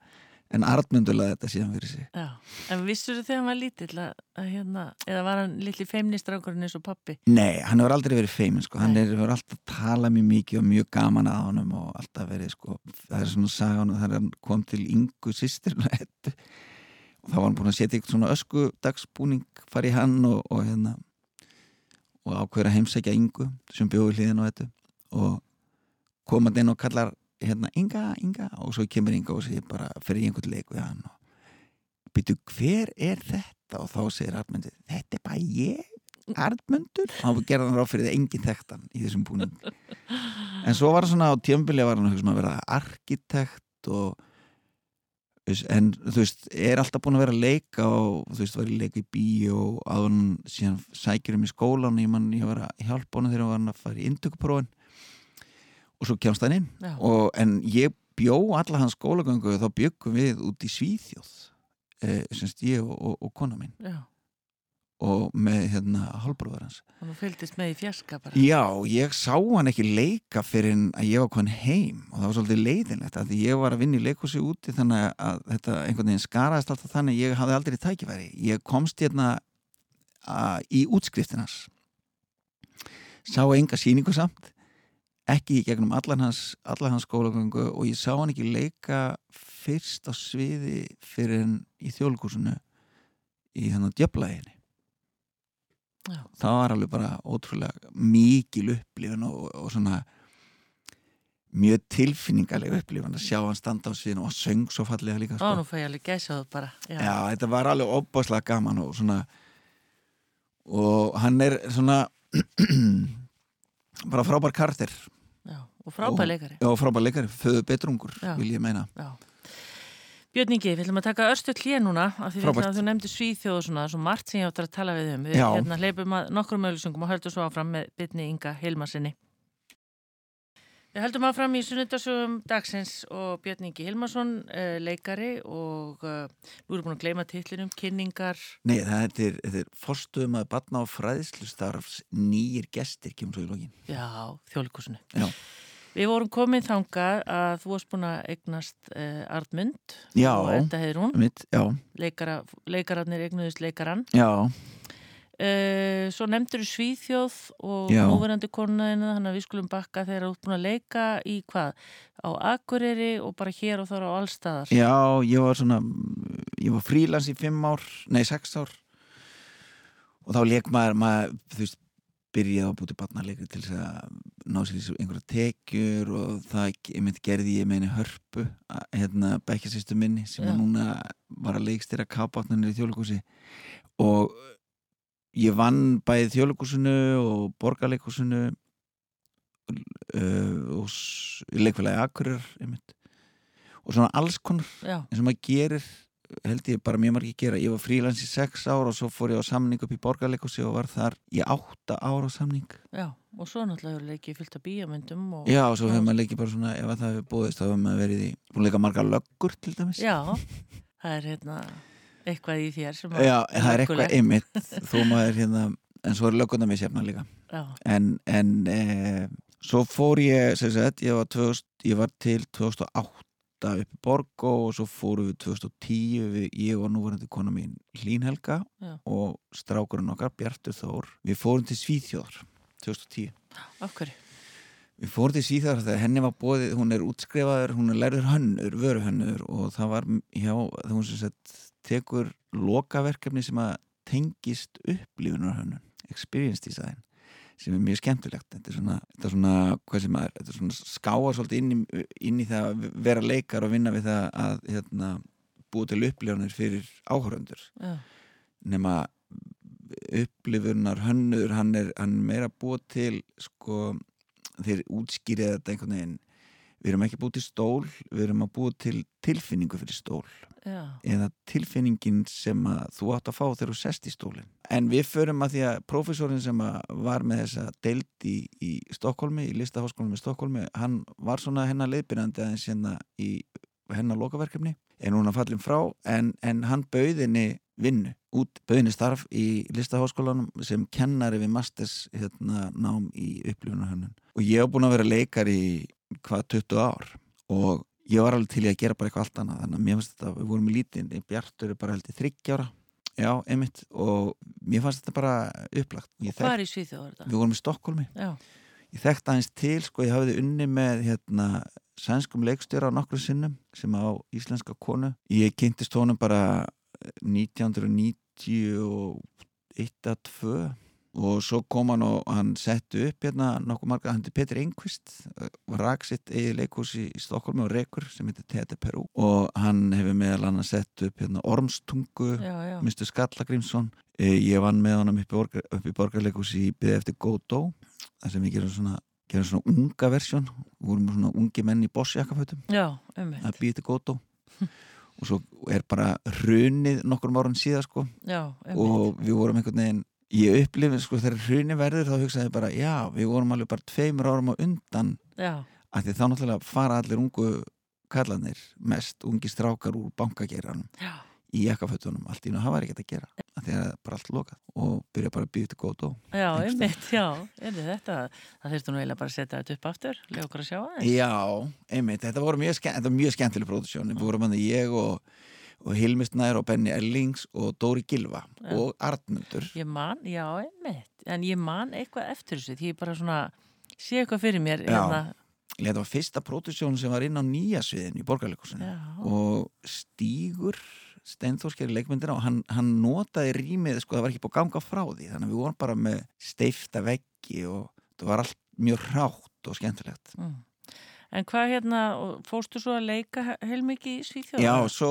[SPEAKER 2] en Arnmundur laði þetta síðan fyrir sig.
[SPEAKER 1] Já, en vissur þið þegar hann var lítill að, að hérna, eða var hann litli feimnistrákurinn eins og pappi?
[SPEAKER 2] Nei, hann hefur aldrei verið feimin sko. hann er- hefur alltaf talað mjög mikið og mjög gaman að honum og alltaf verið sko, það er svona sagan og þegar hann kom til yngu sýstir og þá var hann búin að setja eitthvað svona öskudagsbúning fara í hann og, og hérna og ákveður að heimsækja yngu sem bjóði hliðin á þetta og komað inn og kallar hérna Inga, Inga og svo kemur Inga og segir bara fyrir einhvern leik við hann og byrju hver er þetta? Og þá segir Arnmundur þetta er bara ég Arnmundur. Og þá gerði hann ráð fyrir það engin þekktan í þessum búning en svo var hann svona á tjömbili var hann að um að vera arkitekt og en þú veist, er alltaf búin að vera að leika og þú veist, var í leika í bíó og áður hann síðan sækjur um í skólan ég mann ég var að hjálpa honum þegar hann var hann að fara í inntökuprófin og svo kemst hann inn. Og, en ég bjó alla hans skólagöngu þá byggum við út í Svíþjóð eh, semst ég og, og, og kona mín.
[SPEAKER 1] Já,
[SPEAKER 2] og með hérna hálfbróður hans.
[SPEAKER 1] Hann fylgdist með í fjarska bara.
[SPEAKER 2] Já, ég sá hann ekki leika fyrir að ég var konn heim. Og það var svolítið leiðinlegt að ég var að vinna í leikhúsi úti þannig að þetta einhvern veginn skaraðist alltaf þannig ég hafði aldrei tækifæri. Ég komst hérna að, í útskriftinans sá enga sýningu samt ekki í gegnum allan hans, allan hans skólagöngu og ég sá hann ekki leika fyrst á sviði fyrir en í þjólkúsinu í hann á djöflaginni
[SPEAKER 1] Já.
[SPEAKER 2] það var alveg bara ótrúlega mikil upplifun og, og svona mjög tilfinningaleg upplifun að sjá hann standa á sviðinu og söng svo fallega líka
[SPEAKER 1] Ó,
[SPEAKER 2] sko.
[SPEAKER 1] nú fæ ég alveg gæsa það bara. Já.
[SPEAKER 2] Já, þetta var alveg óbáslega gaman og svona og hann er svona bara frábær kartir
[SPEAKER 1] og frábæð leikari.
[SPEAKER 2] og frábær leikari, föðu betrungur
[SPEAKER 1] Já.
[SPEAKER 2] vil ég meina
[SPEAKER 1] Já. Björn Ingi, við ætlum að taka örstu hlýja núna af því að þú nefndi Svíþjóð og svona, svo margt sem ég áttur að tala við um. Við
[SPEAKER 2] Já.
[SPEAKER 1] hérna hleypum að nokkrum auðlýsingum og höldum svo áfram með bytni Inga Hilmarsinni. Við heldum að fram í sunnundasögum dagsins og Björn Ingi Hilmarsson, uh, leikari og uh, nú erum við búin að gleyma tillinum, kynningar.
[SPEAKER 2] Nei, það er, er forstuðum að batna á fræðslustarfs nýjir gestir, kemur svo í lógin.
[SPEAKER 1] Já, þjóðlíkusinu.
[SPEAKER 2] Já.
[SPEAKER 1] Við vorum komið þanga að þú varst búin að eignast uh, Artmund
[SPEAKER 2] já,
[SPEAKER 1] og þetta hefur hún.
[SPEAKER 2] Mitt.
[SPEAKER 1] Leikara, leikararnir eignuðist leikaran.
[SPEAKER 2] Já.
[SPEAKER 1] Uh, svo nefndur Svíþjóð og núverandi konuðina þannig að við skulum bakka þegar þú ert búin að leika í hvað? Á Akureyri og bara hér og þar á allstaðar
[SPEAKER 2] Já, ég var svona ég var frílans í fimm ár, nei sex ár og þá leik maður, maður þú veist, byrjaði að búti barnarleikri til þess að ná sér einhverja tekjur og það, myndi gerði ég meini hörpu, hérna bekkjarsýstu minni sem núna var að leikstýra kápátnarnir í þjóðlugúsi og ég vann bæðið þjóðleikúsinu og borgarleikúsinu uh, og leikfélagi Akurir og svona alls konar eins og maður gerir held ég bara mjög margir gera. Ég var frílans í sex ár og svo fór ég á samning upp í borgarleikúsi og var þar í átta ára samning.
[SPEAKER 1] Já, og svo náttúrulega hefur leikið fyllt af bíamöndum og...
[SPEAKER 2] Já, og svo hefur maður leikið bara svona ef það hefur búist þá hefur maður verið í búin leika margar löggur til dæmis.
[SPEAKER 1] Já, það er hérna eitthvað í þér sem
[SPEAKER 2] Já, það er eitthvað einmitt þó maður hérna, en svo er lögguna mér sérna líka.
[SPEAKER 1] Já.
[SPEAKER 2] en, en e, svo fór ég sagt, ég, var 2000, ég var til 2008 upp í Borgó og svo fóru við 2010 við, ég og núverandi kona mín Hlínhelga
[SPEAKER 1] Já.
[SPEAKER 2] og strákurinn okkar Bjartur Þór við fórum til Svíþjóðar 2010
[SPEAKER 1] Af hverju?
[SPEAKER 2] Við fórum til Svíþjóðar þegar henni var bóðið, hún er útskrifaður, hún er lærður hönnur, vöruhönnur og það var hjá, það hún sem sett tekur lokaverkefni sem að tengist upplifunarhönnun experience design sem er mjög skemmtilegt. Þetta er svona, þetta er svona, hvað sem er þetta er svona skáar svolítið inn í, inn í það að vera leikar og vinna við það að hérna, búið til upplifunir fyrir áhöröndur nema upplifunar hönnur hann er, hann er meira búið til sko, þeir útskýrið þetta einhvern veginn. Við erum ekki búið til stól, við erum að búið til tilfinningu fyrir stól
[SPEAKER 1] Já.
[SPEAKER 2] eða tilfinningin sem að þú átt að fá þegar þú sest í stólinn. En við förum að því að profesorin sem að var með þessa deild í, í Stokkólmi, í listaháskólum í Stokkólmi hann var svona hennar leiðbyrjandi aðeins hérna í hennar lokaverkefni. En hún er fallin frá en, en hann bauðinni vinnu. Út bauðinni starf í listaháskólanum sem kennari við masters hérna, nám í upplifunarhönnun. Og ég hef búin að vera leikar í hvað 20 ár. Og ég var alveg til að gera bara eitthvað allt annað þannig að mér fannst þetta, við vorum í lítinn Bjartur er bara held í þryggjára já, einmitt, og mér fannst þetta bara upplagt.
[SPEAKER 1] Og hvað er í Svíþjóður þetta?
[SPEAKER 2] Við vorum í Stokkólmi
[SPEAKER 1] já.
[SPEAKER 2] ég þekkt aðeins til, sko, ég hafiði unni með hérna, sænskum leikstjóra á nokkru sinnum sem á íslenska konu. Ég kynntist honum bara 1991 að 2 og svo kom hann og hann setti upp hérna nokkuð marga, hann er Petri Engqvist og rak sitt eigi leikús í Stokkólmi og Rekur sem heitir Tete Perú. Og hann hefur meðal hann setja upp hérna Ormstungu, Mr. Skallagrímsson. Ég vann með hann upp í, borgar, upp í borgarleikús í byggði eftir Godó þar sem við gerum svona, gerum svona unga versjón, við vorum svona ungi menn í bossjakafötum að byggði eftir Godó. Og svo er bara hrunið nokkur márun síðan sko.
[SPEAKER 1] Já,
[SPEAKER 2] og við vorum einhvern veginn ég upplifið sko þegar hruni verður þá hugsaði bara já við vorum alveg bara tveimur árum á undan. Af því þá náttúrulega fara allir ungu kallanir mest ungi strákar úr bankageranum í ekkafötunum allt í nú hafa ekkert að gera að það er bara allt lokað og byrja bara að byggja til góð og
[SPEAKER 1] Já, einmitt, já, er þetta það þurftu nú eiginlega bara að setja þetta upp aftur lega okkur að sjá það
[SPEAKER 2] Já, einmitt, þetta voru mjög, skemmt, mjög skemmtileg pródusjón við vorum hann ég og og Hilmistnær og Benny Ellings og Dóri Gilva ja. og Arnmundur
[SPEAKER 1] ég man, já, einmitt en ég man eitthvað eftir þessu því ég bara svona sé eitthvað fyrir mér
[SPEAKER 2] hérna. þetta var fyrsta pródusjón sem var inn á nýja sviðin í borgarleikusinu og Stígur Steinþórskeri leikmyndina og hann, hann notaði rýmið, sko það var ekki búið að ganga frá því þannig að við vorum bara með steifta veggi og það var allt mjög rátt og skemmtilegt
[SPEAKER 1] mm. En hvað hérna, fórstu svo að leika heilmikið í Svíþjóða?
[SPEAKER 2] Já, svo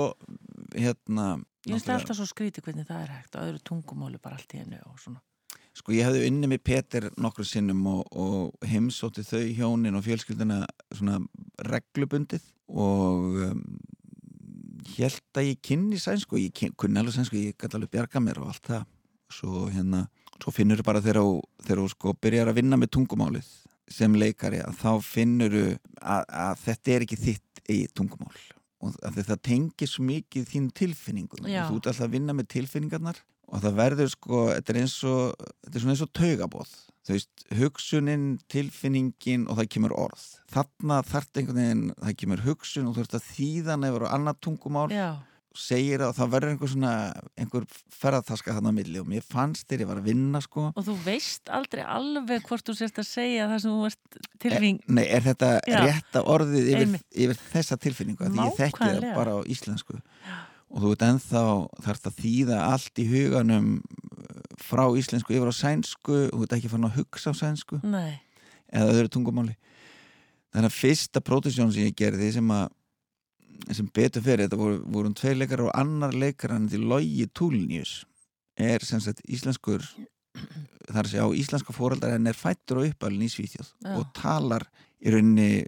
[SPEAKER 2] hérna
[SPEAKER 1] Ég finnst alltaf svo skrítið hvernig það er hægt og öðru tungumáli bara allt í hennu og svona.
[SPEAKER 2] Sko ég hefði unni með Peter nokkru sinnum og, og heimsótti þau hjónin og fjölskyldina svona reglubundið og um, held að ég kynni sænsku, ég kyn, kunni alveg sænsku, ég gæti alveg bjarga mér og allt það. Svo hérna, svo finnur þú bara þegar þú sko byrjar að vinna með tungumálið sem leikari að þá finnur að, að þetta er ekki þitt í tungumál og það tengir svo mikið þín tilfinningum og þú ert alltaf að vinna með tilfinningarnar og það verður sko, þetta er eins og þetta er svona eins og taugabóð þú veist, hugsunin, tilfinningin og það kemur orð. Þarna þarf einhvern veginn, það kemur hugsun og þú ert að þýðan eða annað tungumál.
[SPEAKER 1] Já
[SPEAKER 2] segir að það verður einhver svona einhver ferðartaska þannig að milli og mér fannst þér ég var að vinna sko.
[SPEAKER 1] Og þú veist aldrei alveg hvort þú sérst að segja það sem þú varst tilfing
[SPEAKER 2] er, Nei, er þetta Já. rétta orðið yfir, yfir þessa tilfinningu? Því ég þekki það bara á íslensku. Já. og þú veit ennþá þarfst að þýða allt í huganum frá íslensku yfir á sænsku. Og þú veit ekki fann að hugsa á sænsku.
[SPEAKER 1] Nei.
[SPEAKER 2] eða öðru tungumáli. Þannig að fyrsta pródusjón sem ég gerði sem að sem betur fyrir, þetta voru, voru um tvei leikar og annar leikar hann til Lógi Túlnius er sem sagt íslenskur að segja á íslenska fóraldar en er fættur og uppalinn í Svíþjóð Já. og talar í rauninni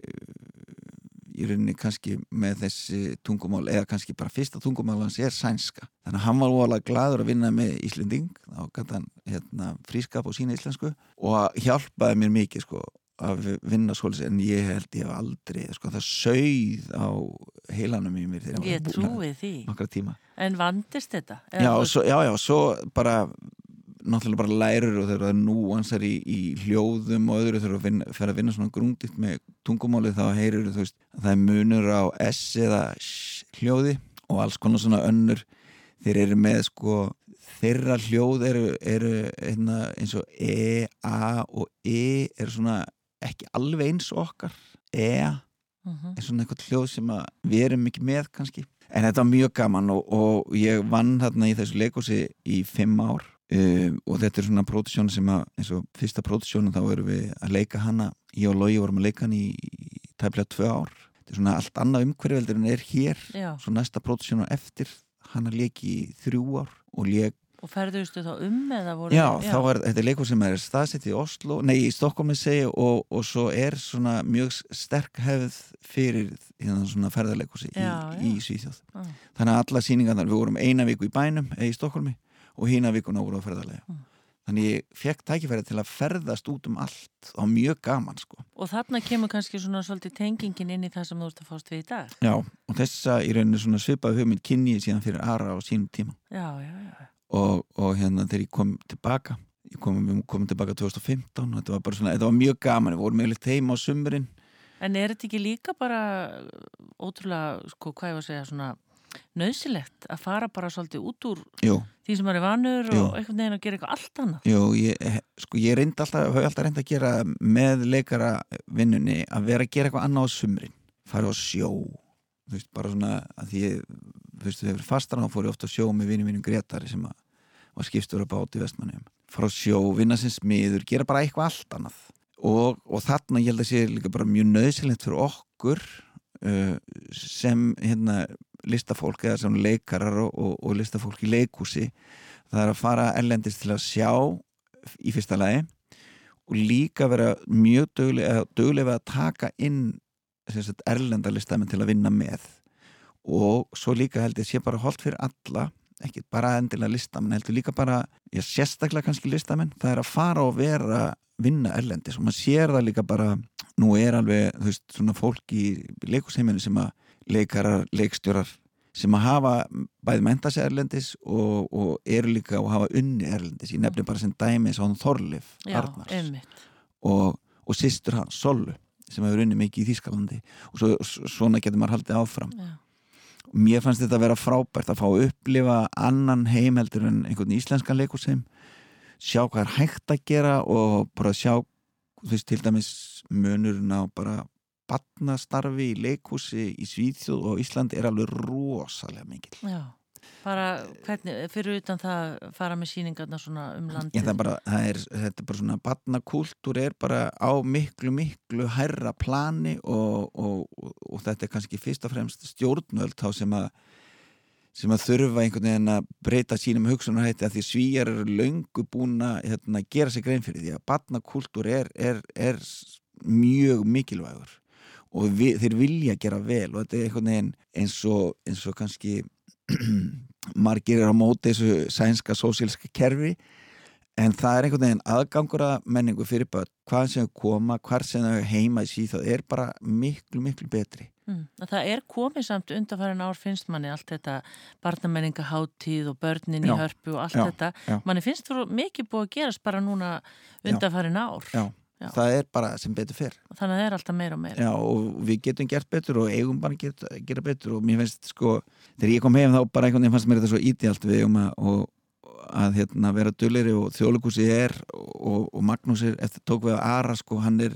[SPEAKER 2] í rauninni kannski með þessi tungumál eða kannski bara fyrsta tungumál hans er sænska þannig að hann var óalega gladur að vinna með Íslending þá gæti hann hérna, frískap og sína íslensku og hjálpaði mér mikið sko að vinna svolítið en ég held ég hef aldrei sko, það sögð á heilanum í mér
[SPEAKER 1] ég trúi því. en vandist þetta?
[SPEAKER 2] Já, svo, já, já, svo bara náttúrulega bara lærur og þegar það er núansar í, í hljóðum og öðru þegar það fer að vinna svona grúnditt með tungumáli þá heyrir þú veist að það er munur á S eða hljóði og alls konar svona önnur. Þeir eru með sko þeirra hljóð eru, eru hérna, eins og E, A og E eru svona ekki alveg eins okkar eða er svona eitthvað hljóð sem við erum mikið með kannski. En þetta var mjög gaman og, og ég vann þarna í þessu leikósi í fimm ár um, og þetta er svona pródusjón sem að eins og fyrsta pródusjónu þá erum við að leika hana. Ég og Lógi vorum að leika hann í, í tæmlega tvö ár. Þetta er svona allt annað umhverfveldur en er hér.
[SPEAKER 1] Já.
[SPEAKER 2] svo næsta pródusjónu eftir hann að leiki í þrjú ár og leik
[SPEAKER 1] Og ferðustu þá um eða voru...
[SPEAKER 2] Já, já. þá er þetta leikur sem er staðsett í Oslo, nei í Stokkólmi segi og, og svo er svona mjög sterk hefð fyrir hérna svona ferðarleikursi í, í Svíþjóð. Já. Þannig að alla síningarnar, við vorum eina viku í bænum eða í Stokkólmi og hína vikuna voru á ferðarlega. Mm. Þannig ég fekk tækifæri til að ferðast út um allt og mjög gaman sko.
[SPEAKER 1] Og þarna kemur kannski svona svolítið tengingin inn í það sem þú ert að fást við í dag.
[SPEAKER 2] Já, og þessa í rauninu svona svipaði hugmynd kynni síðan fyrir Ara á sínum tíma.
[SPEAKER 1] Já, já, já
[SPEAKER 2] og, og hérna þegar ég kom tilbaka ég kom, komum tilbaka 2015 þetta var bara svona, þetta var mjög gaman. Við vorum eiginlega heima á sumurinn
[SPEAKER 1] En er þetta ekki líka bara ótrúlega, sko, hvað ég var að segja svona nöðsilegt að fara bara svolítið út úr
[SPEAKER 2] Jú.
[SPEAKER 1] því sem er vanur Jú. og einhvern veginn að gera eitthvað allt annað?
[SPEAKER 2] Jú, ég, sko, ég reyndi alltaf, hafa alltaf reyndi að gera með leikara vinnunni að vera að gera eitthvað annað á sumurinn fara á sjó, þú veist, bara svona að því ég fyrstu þegar fastan þá fór ég ofta að sjó með vinið mínum Gretari sem var skipstur að báti vestmannum fara að sjó, vinna sem smiður, gera bara eitthvað allt annað. Og, og þarna ég held að sé líka bara mjög nöðsilegt fyrir okkur uh, sem hérna listafólk eða sem leikarar og, og, og listafólk í leikúsi það er að fara erlendist til að sjá í fyrsta lagi og líka vera mjög dögulega, að taka inn erlendarlistamenn til að vinna með og svo líka held ég sé bara holdt fyrir alla ekki bara endilega listamenn heldur líka bara, ég sérstaklega kannski listamenn það er að fara og vera vinna erlendis. Og maður sér það líka bara nú er alveg, þú veist, svona fólk í leikusheiminu sem að leikarar, leikstjórar sem að hafa bæði menta sig erlendis og, og eru líka og hafa unni erlendis. Ég nefnir bara sem dæmi svo hann Þorlif Arnars. og, og sýstur hann Sollu sem hefur unni mikið í Þýskalandi. Og svo, svona getur maður haldið áfram. Já mér fannst þetta að vera frábært að fá að upplifa annan heim heldur en einhvern íslenskan leikusheim sjá hvað er hægt að gera og bara sjá þú veist til dæmis munurinn á bara batnastarfi í leikusi í Svíþjóð og Íslandi er alveg rosalega mikil
[SPEAKER 1] Já Bara hvernig, fyrir utan það fara með síningarna svona um landi?
[SPEAKER 2] Það er bara, það er, þetta er bara svona badnakúltúr er bara á miklu, miklu hærra plani og, og, og, og þetta er kannski fyrst og fremst stjórnvöld þá sem að sem að þurfa einhvern veginn að breyta sínum hugsunarhætti að því svíjar eru laungu búin að hérna, gera sig grein fyrir því að badnakúltúr er, er, er mjög mikilvægur og við, þeir vilja gera vel og þetta er einhvern veginn eins og, eins og kannski margir er á móti þessu sænska sósílska kerfi en það er einhvern veginn aðgangur að menningu fyrir börn, hvað sem koma hvað sem heima í síð það er bara miklu, miklu betri.
[SPEAKER 1] Mm. Það er komið samt undanfærin ár finnst manni allt þetta barnamenningaháttíð og börnin já, í hörpu og allt já, þetta. já. manni finnst þú mikið búið að gerast bara núna undanfærin ár.
[SPEAKER 2] Já Já. það er bara sem betur fyrr
[SPEAKER 1] þannig að það er alltaf meira og meira.
[SPEAKER 2] Já, og við getum gert betur og eigum bara að gera betur og mér finnst sko þegar ég kom heim þá bara einhvern veginn fannst mér þetta svo ídjált við um að, að hérna, vera dulleri og þjóðlugúsi er og, og Magnús er, eftir tók við að Ara sko, hann er,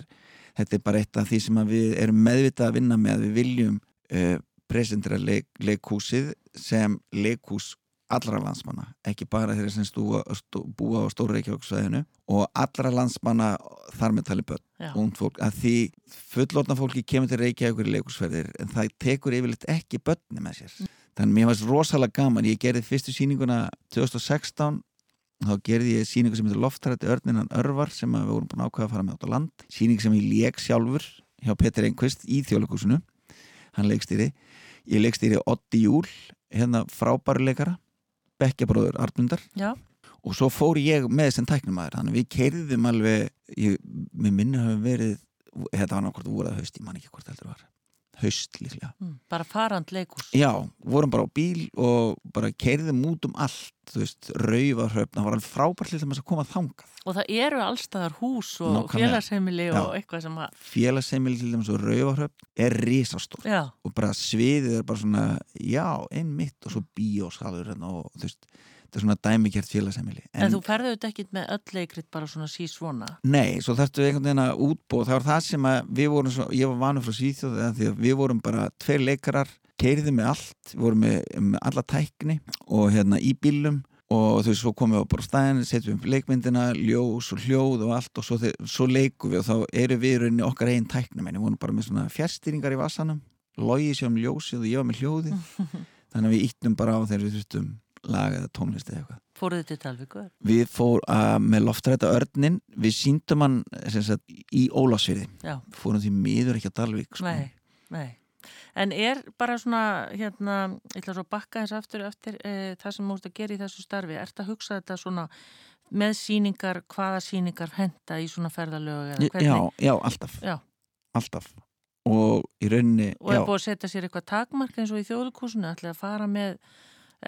[SPEAKER 2] þetta er bara eitt af því sem við erum meðvitað að vinna með. Við viljum uh, presentera leik, leikhúsið sem leikhús allra landsmanna, ekki bara þeirra sem stúa, stú, búa á Stóru Reykjavíksvæðinu og allra landsmanna þar með tali börn, að því fullorna fólki kemur til Reykjavíkur í leikursferðir en það tekur yfirleitt ekki börni með sér. Mm. Þannig mér fannst rosalega gaman, ég gerði fyrstu síninguna 2016 þá gerði ég síningu sem heitir Loftrætti Örninan Örvar sem við vorum búin ákvæða að fara með átt á land. Síning sem ég leik sjálfur hjá Petur Engqvist í þjóðleikúsinu hann leikstýri, ég leikstýri Otti Júl, hérna frábæruleikara bekkjabróður Arnundar Já. og svo fór ég með þessum tæknumæður þannig við keirðum alveg ég, með minna hafa verið þetta var nákvæmt úr að haust, ég man ekki hvort heldur var haust líklega. Mm,
[SPEAKER 1] bara farand leikus
[SPEAKER 2] já, vorum bara á bíl og bara keirðum út um allt þú veist, rauvarhöfn það var alveg frábært þess að koma þangað.
[SPEAKER 1] Og það eru allstaðar hús og félagsheimili og eitthvað sem að
[SPEAKER 2] félagsheimili til þess að rauvarhöfn er risastórt. Og bara sviðið er bara svona já, einn mitt og svo bíósalur hérna og þú veist þetta er svona dæmikert félagsheimili.
[SPEAKER 1] En, en þú ferðu þetta ekki með öll leikrit bara svona sí svona?
[SPEAKER 2] Nei, svo þarftu einhvern veginn að útbóð það var það sem við vorum svo, ég var vanur frá Svíþjóð því að við vorum bara tveir leikarar keiriði með allt, við vorum með, með alla tækni og hérna í bílum og þú veist, svo komum við á bara stæðin setjum við leikmyndina, ljós og hljóð og allt og svo, svo leikum við og þá eru við rauninni okkar einn tækni menn við vorum bara með svona fjärstýringar í vassanum logið sér um ljósið og ég var með hljóði þannig að við íttum bara á þegar við þurftum lag eða tónlist eða eitthvað.
[SPEAKER 1] Fóruðu til Talvíkur?
[SPEAKER 2] Við fórum uh, með loftræta örnin við síndum hann sagt, í Ólasviði fórum því miður ekki að Talvík
[SPEAKER 1] sko. Nei, nei. En er bara svona, hérna, ég ætla svo að bakka þess aftur eftir e, það sem múst að gera í þessu starfi, ert að hugsa þetta svona með síningar, hvaða síningar henda í svona ferðalögu?
[SPEAKER 2] Já, já, alltaf. Já. alltaf. Og í rauninni
[SPEAKER 1] Og er búið að setja sér eitthvað takmark eins og í þjóðlugkúsinu, ætla að fara með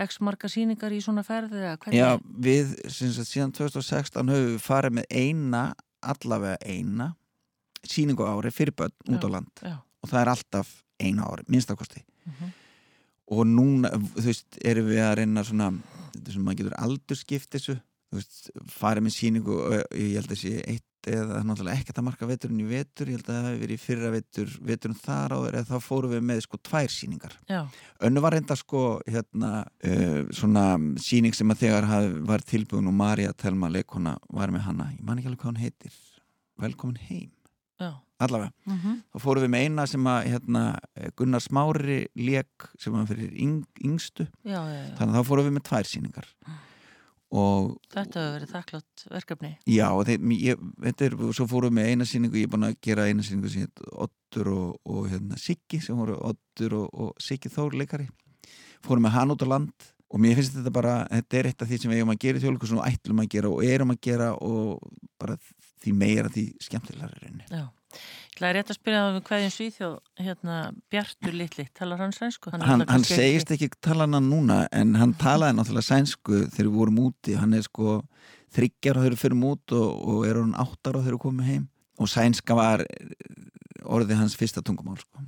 [SPEAKER 1] x marga síningar í svona ferði?
[SPEAKER 2] Já, við sagt, síðan 2016 höfum við farið með eina allavega eina síningu ári fyrir börn út á land já. og það er alltaf eina ári, minnstakosti uh mhm. -huh. og núna, þú veist, erum við að reyna svona, svona, maður getur aldurskipt þessu, þú veist, farið með síningu ég held að sé eitt eða náttúrulega ekkert að marka veturinn í vetur ég held að það hefur verið í fyrra vetur veturinn þar áður eða þá fórum við með sko tvær síningar önnu var reynda sko hérna uh, svona síning sem að þegar haf, var tilbúin og Marja Telma leikona var með hana. Ég man ekki alveg hvað hann heitir. Velkomin heim. Já. allavega, mm -hmm. þá fórum við með eina sem að hérna, Gunnar Smári leik sem var fyrir yng, yngstu. Já, já, þannig að þá fórum við með tvær síningar
[SPEAKER 1] Og, þetta hefur verið þakklátt verkefni.
[SPEAKER 2] Já, þeir, ég, þetta er svo fórum við eina síningu, ég er búin að gera eina síningu sem heit Ottur og, og hérna, Siggi sem voru Ottur og, og Siggi Þór leikari, fórum við hann út á land og mér finnst þetta bara þetta er eitt af því sem við eigum að gera í þjóðleikursunum og ætlum að gera og erum að gera og bara því meira því skemmtilega er reyni
[SPEAKER 1] Já Það er rétt að spyrja það um hverjum svíþjóð hérna, Bjartur Littli, talar hann sænsku?
[SPEAKER 2] Hann, hann, hann segist ekki tala hann núna en hann talaði náttúrulega sænsku þegar við vorum úti, hann er sko þryggjar þau eru fyrir mút og, og er hann áttar þau eru komið heim og sænska var orðið hans fyrsta tungumál sko.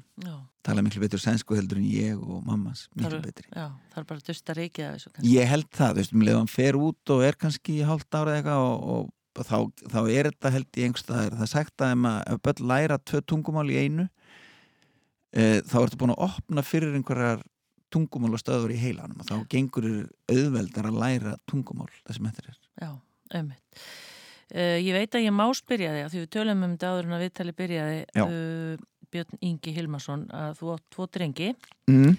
[SPEAKER 2] talaði miklu betur sænsku heldur en ég og mammas miklu betri
[SPEAKER 1] já, Það er bara að dusta reykja
[SPEAKER 2] þessu kannski. Ég held það, þú veist, um leiðan fer út og er kannski hálft ára eitthvað og, og þá, þá er þetta held í einhverstaðar það er sagt að ef börn læra tvö tungumál í einu e, þá ertu búin að opna fyrir einhverjar tungumál og stöður í heilanum og þá gengur auðveldar að læra tungumál það sem þetta er.
[SPEAKER 1] Já, auðvitað uh, Ég veit að ég má spyrja þig að því við tölum um þetta áður en að viðtali byrjaði uh, Björn Ingi Hilmarsson að þú átt tvo drengi mm.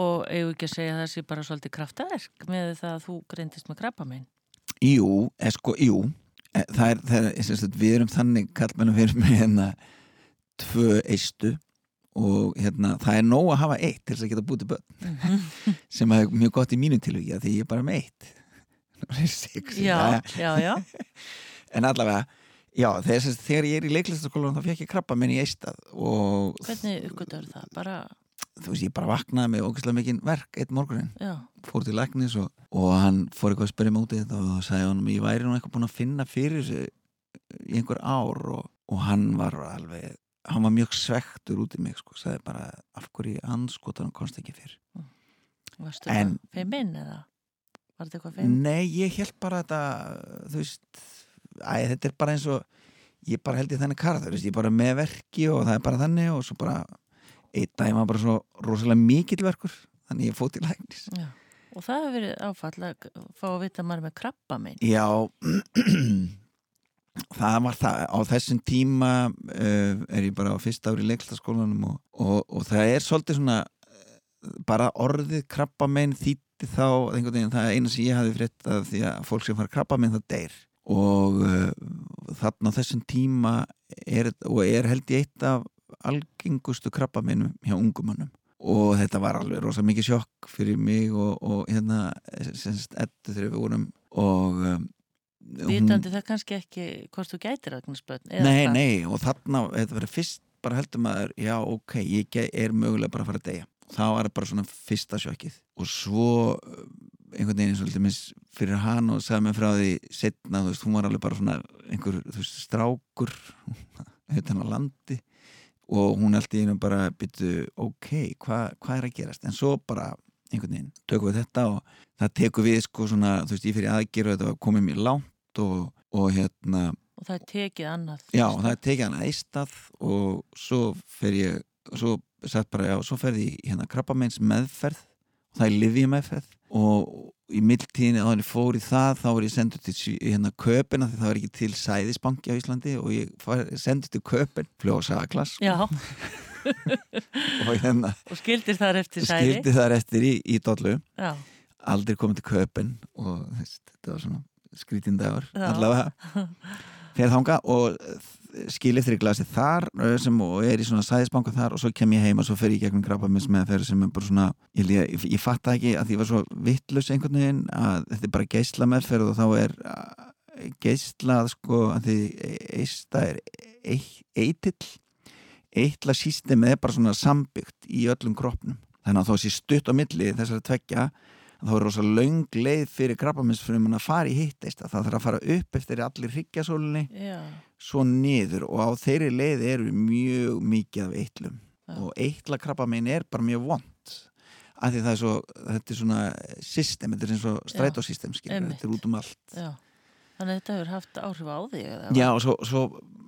[SPEAKER 1] og eigum ekki að segja að það sé bara svolítið kraftaverk með það að þú greintist með krabba minn
[SPEAKER 2] Jú, esko, jú það er, það er sagt, við erum þannig kallmennum fyrir mig hérna tvö eistu og hérna það er nóg að hafa eitt til þess að geta bútið börn -hmm. sem er mjög gott í mínu tilvíkja því ég er bara með eitt
[SPEAKER 1] já, já, já
[SPEAKER 2] en allavega já, þess, þegar ég er í leiklistaskólan þá fekk ég krabba minn í eistað og
[SPEAKER 1] hvernig uppgötur það? bara
[SPEAKER 2] þú veist, ég bara vaknaði með ógeðslega mikinn verk eitt morgunin, fór til læknis og, og hann fór eitthvað að spyrja mig út í þetta og sagði hann, ég væri nú eitthvað búin að finna fyrir þessu í einhver ár og, og hann var alveg hann var mjög svektur út í mig sko, sagði bara, af hverju anskotan komst ekki fyrr mm.
[SPEAKER 1] Varstu það feiminn eða? Var þetta eitthvað feiminn?
[SPEAKER 2] Nei, ég held bara þetta þú veist, æ, þetta er bara eins og ég bara held ég þenni karð, ég er bara með verki og það er bara þannig og svo bara einn dag var bara svo rosalega mikill verkur þannig ég fótt í læknis
[SPEAKER 1] Já. og það hefur verið áfall að fá að vita maður með krabba minn
[SPEAKER 2] Já það var það á þessum tíma uh, er ég bara á fyrsta ári í leiklæstaskólanum og, og, og það er svolítið svona uh, bara orðið krabba minn þýtti þá veginn, það er eina sem ég hafi fritt að því að fólk sem fara krabba minn það deyr og uh, þarna á þessum tíma er, og er held ég eitt af algengustu krabba minnum hjá ungumannum og þetta var alveg rosa mikið sjokk fyrir mig og, og hérna semst ettu þegar við vorum og um,
[SPEAKER 1] Vitandi það kannski ekki hvort þú gætir aðgnarsböld
[SPEAKER 2] Nei, hvað? nei, og þarna þetta verið fyrst bara heldur maður já, ok, ég er mögulega bara að fara að deyja. Það var bara svona fyrsta sjokkið. Og svo um, einhvern veginn svolítið mis fyrir hann og sagði mig frá því setna, þú veist, hún var alveg bara svona einhver, þú veist, strákur hérna á landi og hún held í einu bara byttu ok, hvað hva er að gerast? En svo bara einhvern veginn tökum við þetta og það tekum við sko svona þú veist ég fyrir aðgerðu þetta komið mér lánt og, og hérna
[SPEAKER 1] og það er tekið annað.
[SPEAKER 2] Já það er tekið annað eistað og svo fer ég og svo sett bara já svo fer ég hérna krabbameins meðferð og það er livið meðferð og í mildtíðinni þá hann fór í það þá var ég sendur til hérna köpina því það var ekki til sæðisbanki á Íslandi og ég sendur til köpin fljóðsaglas
[SPEAKER 1] og hérna og skildir þar eftir sæði.
[SPEAKER 2] Skildir þar eftir í, í dollu. Já. aldrei komið til köpin og þetta var svona skrítindagur allavega. Fyrir þánga og skil eftir í glasi þar sem er í svona sæðisbanka þar og svo kem ég heim og svo fer ég gegnum krabbamins með þeirra sem er bara svona ég, ég, ég fatta ekki að ég var svo vittlus einhvern veginn að þetta er bara geysla meðferð og þá er geyslað sko að því eista er eitill eitla sístemið er bara svona sambyggt í öllum kroppnum. Þannig að þá sé stutt á milli þessari tveggja þá er rosa laung leið fyrir krabbaminsfrumun að fara í hittist að það þarf að fara upp eftir allir hryggjasólunni svo niður og á þeirri leið eru mjög mikið af eittlum Já. og eitla krabbaminn er bara mjög vond af því það er svo þetta er svona system, þetta er eins og strætósystem þetta er út um allt.
[SPEAKER 1] Já. Þannig að þetta hefur haft áhrif á því
[SPEAKER 2] Já og svo, svo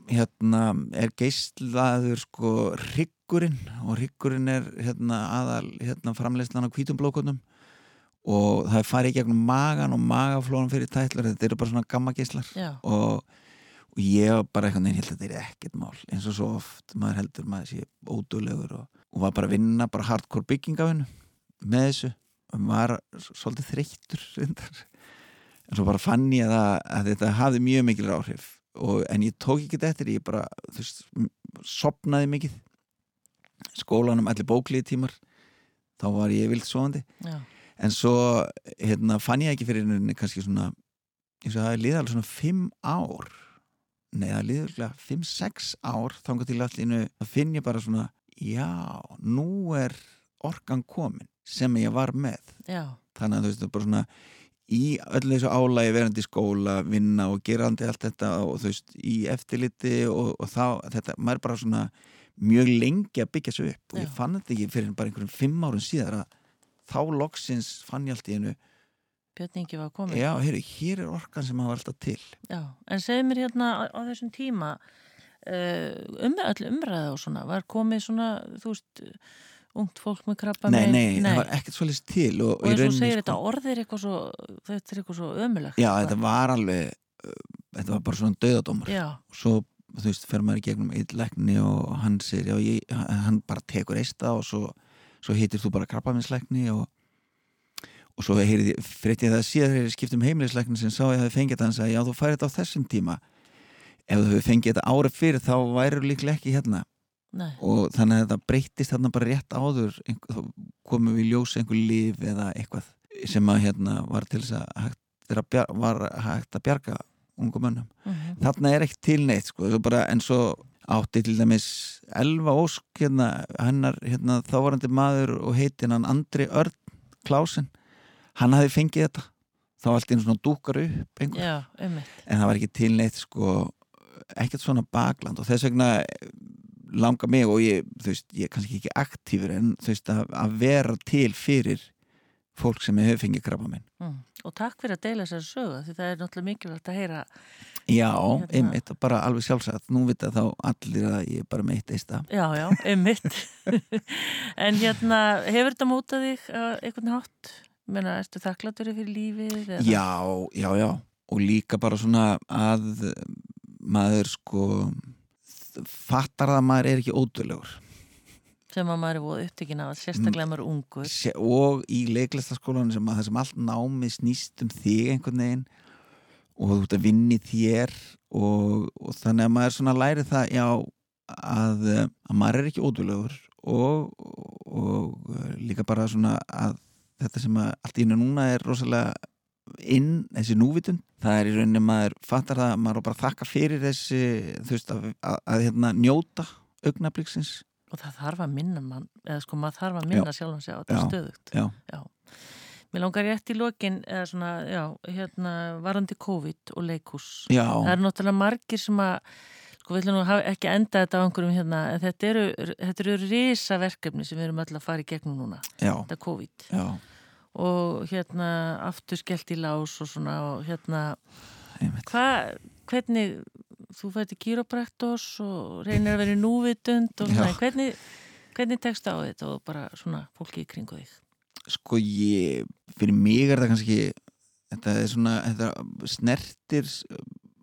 [SPEAKER 2] hérna er geislaður sko ryggurinn og ryggurinn er hérna aðal hérna framleyslan á hvítum blókonum og það er farið gegnum magan og magaflónum fyrir tætlar þetta eru bara svona gamma gíslar og, og ég bara eitthvað neina held að þetta er ekkert mál. Eins og svo oft maður heldur maður sé ódúlegur og, og var bara að vinna bara hardcore byggingafinu með þessu. Og maður var svolítið þreyttur en svo bara fann ég að, að þetta hafði mjög mikil áhrif. Og, en ég tók ekki þetta eftir ég bara, veist, sopnaði mikið. Skólanum allir bóklið tímar þá var ég vilt svoandi já en svo hérna, fann ég ekki fyrir henni kannski svona eins og það er liðalega svona 5 ár. Nei það er liðalega 5-6 ár þangar til allinu þá finn ég bara svona já, nú er orkan komin sem ég var með.
[SPEAKER 1] Já.
[SPEAKER 2] þannig að þú veist það er bara svona í öllu þessu álægi verandi skóla vinna og gerandi allt þetta og þú veist í eftirliti og, og þá þetta, maður er bara svona mjög lengi að byggja svo upp. Og ég fann þetta ekki fyrir bara einhverjum 5 árun síðar að þá loksins fann ég allt í hennu
[SPEAKER 1] Björningi var komið
[SPEAKER 2] Já, heyri, hér er orkan sem hafa alltaf til.
[SPEAKER 1] Já, en segð mér hérna á, á þessum tíma uh, um all umræða og svona var komið svona, þú veist ungt fólk með krabba
[SPEAKER 2] nei, nei, nei, það var ekkert svolítið til
[SPEAKER 1] og, og eins og segir sko, þetta orðir eitthvað svo þetta er eitthvað svo ömulegt
[SPEAKER 2] Já, þetta var alveg uh, þetta var bara svona döðadómar og svo, þú veist, fer maður í gegnum eitt lekni og hann sér, já, ég, hann bara tekur eista og svo svo heitir þú bara krabbaminsleikni og, og svo fyrir það síðan þegar ég skiptum heimilisleikni sem sá ég að það fengið þetta, hann sagði já þú færið þetta á þessum tíma ef þú hefur fengið þetta árið fyrir þá væri líklega ekki hérna
[SPEAKER 1] Nei.
[SPEAKER 2] og þannig að þetta breytist þarna bara rétt áður komum við ljósa einhver líf eða eitthvað sem að hérna var til þess að þegar var hægt að bjarga ungum mönnum mm -hmm. þarna er ekki til neitt sko, bara, en svo átti til dæmis Elva Ósk hérna, hennar hérna, þávarandi maður og heitin hann Andri Örn Klásen. Hann hafi fengið þetta. Þá allt einu svona dúkar upp
[SPEAKER 1] Já,
[SPEAKER 2] en það var ekki til neitt sko, ekkert svona bakland. Og þess vegna langa mig og ég, þú veist, ég er kannski ekki aktífur en þú veist, að, að vera til fyrir fólk sem hefur fengið krabba minn
[SPEAKER 1] mm. og takk fyrir að deila þessari sögu því það er náttúrulega mikilvægt að heyra
[SPEAKER 2] já, hérna... einmitt, bara alveg sjálfsagt nú vita þá allir að ég er bara meitt eista
[SPEAKER 1] já, já, einmitt en hérna, hefur þetta mótað þig eitthvað nátt menna, erstu þakklatur fyrir lífið? Eða?
[SPEAKER 2] já, já, já og líka bara svona að maður sko fattar það að maður er ekki ódurlegur
[SPEAKER 1] sem að maður er búið upptökin af sérstaklega maður ungur.
[SPEAKER 2] Og í leiklistaskólan sem að það sem allt námi snýst um þig einhvern veginn og þú ert að vinni þér og, og þannig að maður svona læri það já að, að maður er ekki ódúlegur og, og líka bara svona að þetta sem að allt í hennu núna er rosalega inn þessi núvitun það er í rauninni maður fattar það maður bara þakka fyrir þessi þú veist að, að, að hérna, njóta augnabliksins
[SPEAKER 1] og það þarf að minna mann eða sko maður þarf að minna sjálf hans á þetta já, stöðugt.
[SPEAKER 2] Já. Já.
[SPEAKER 1] Mér langar rétt í lokin eða svona, já, hérna varandi COVID og leikús það er náttúrulega margir sem að sko við ætlum nú ekki að enda þetta á einhverjum hérna, en þetta eru, þetta eru risa verkefni sem við erum alltaf að fara í gegnum núna þetta COVID. Og hérna aftur skellt í lás og svona og hérna hvað, hvernig þú fætti kýrópræktors og reynir að vera núvitund og svona, hvernig, hvernig tekst á þetta og bara svona fólki í kringu þig?
[SPEAKER 2] Sko ég, fyrir mig er það kannski þetta er svona, þetta snertir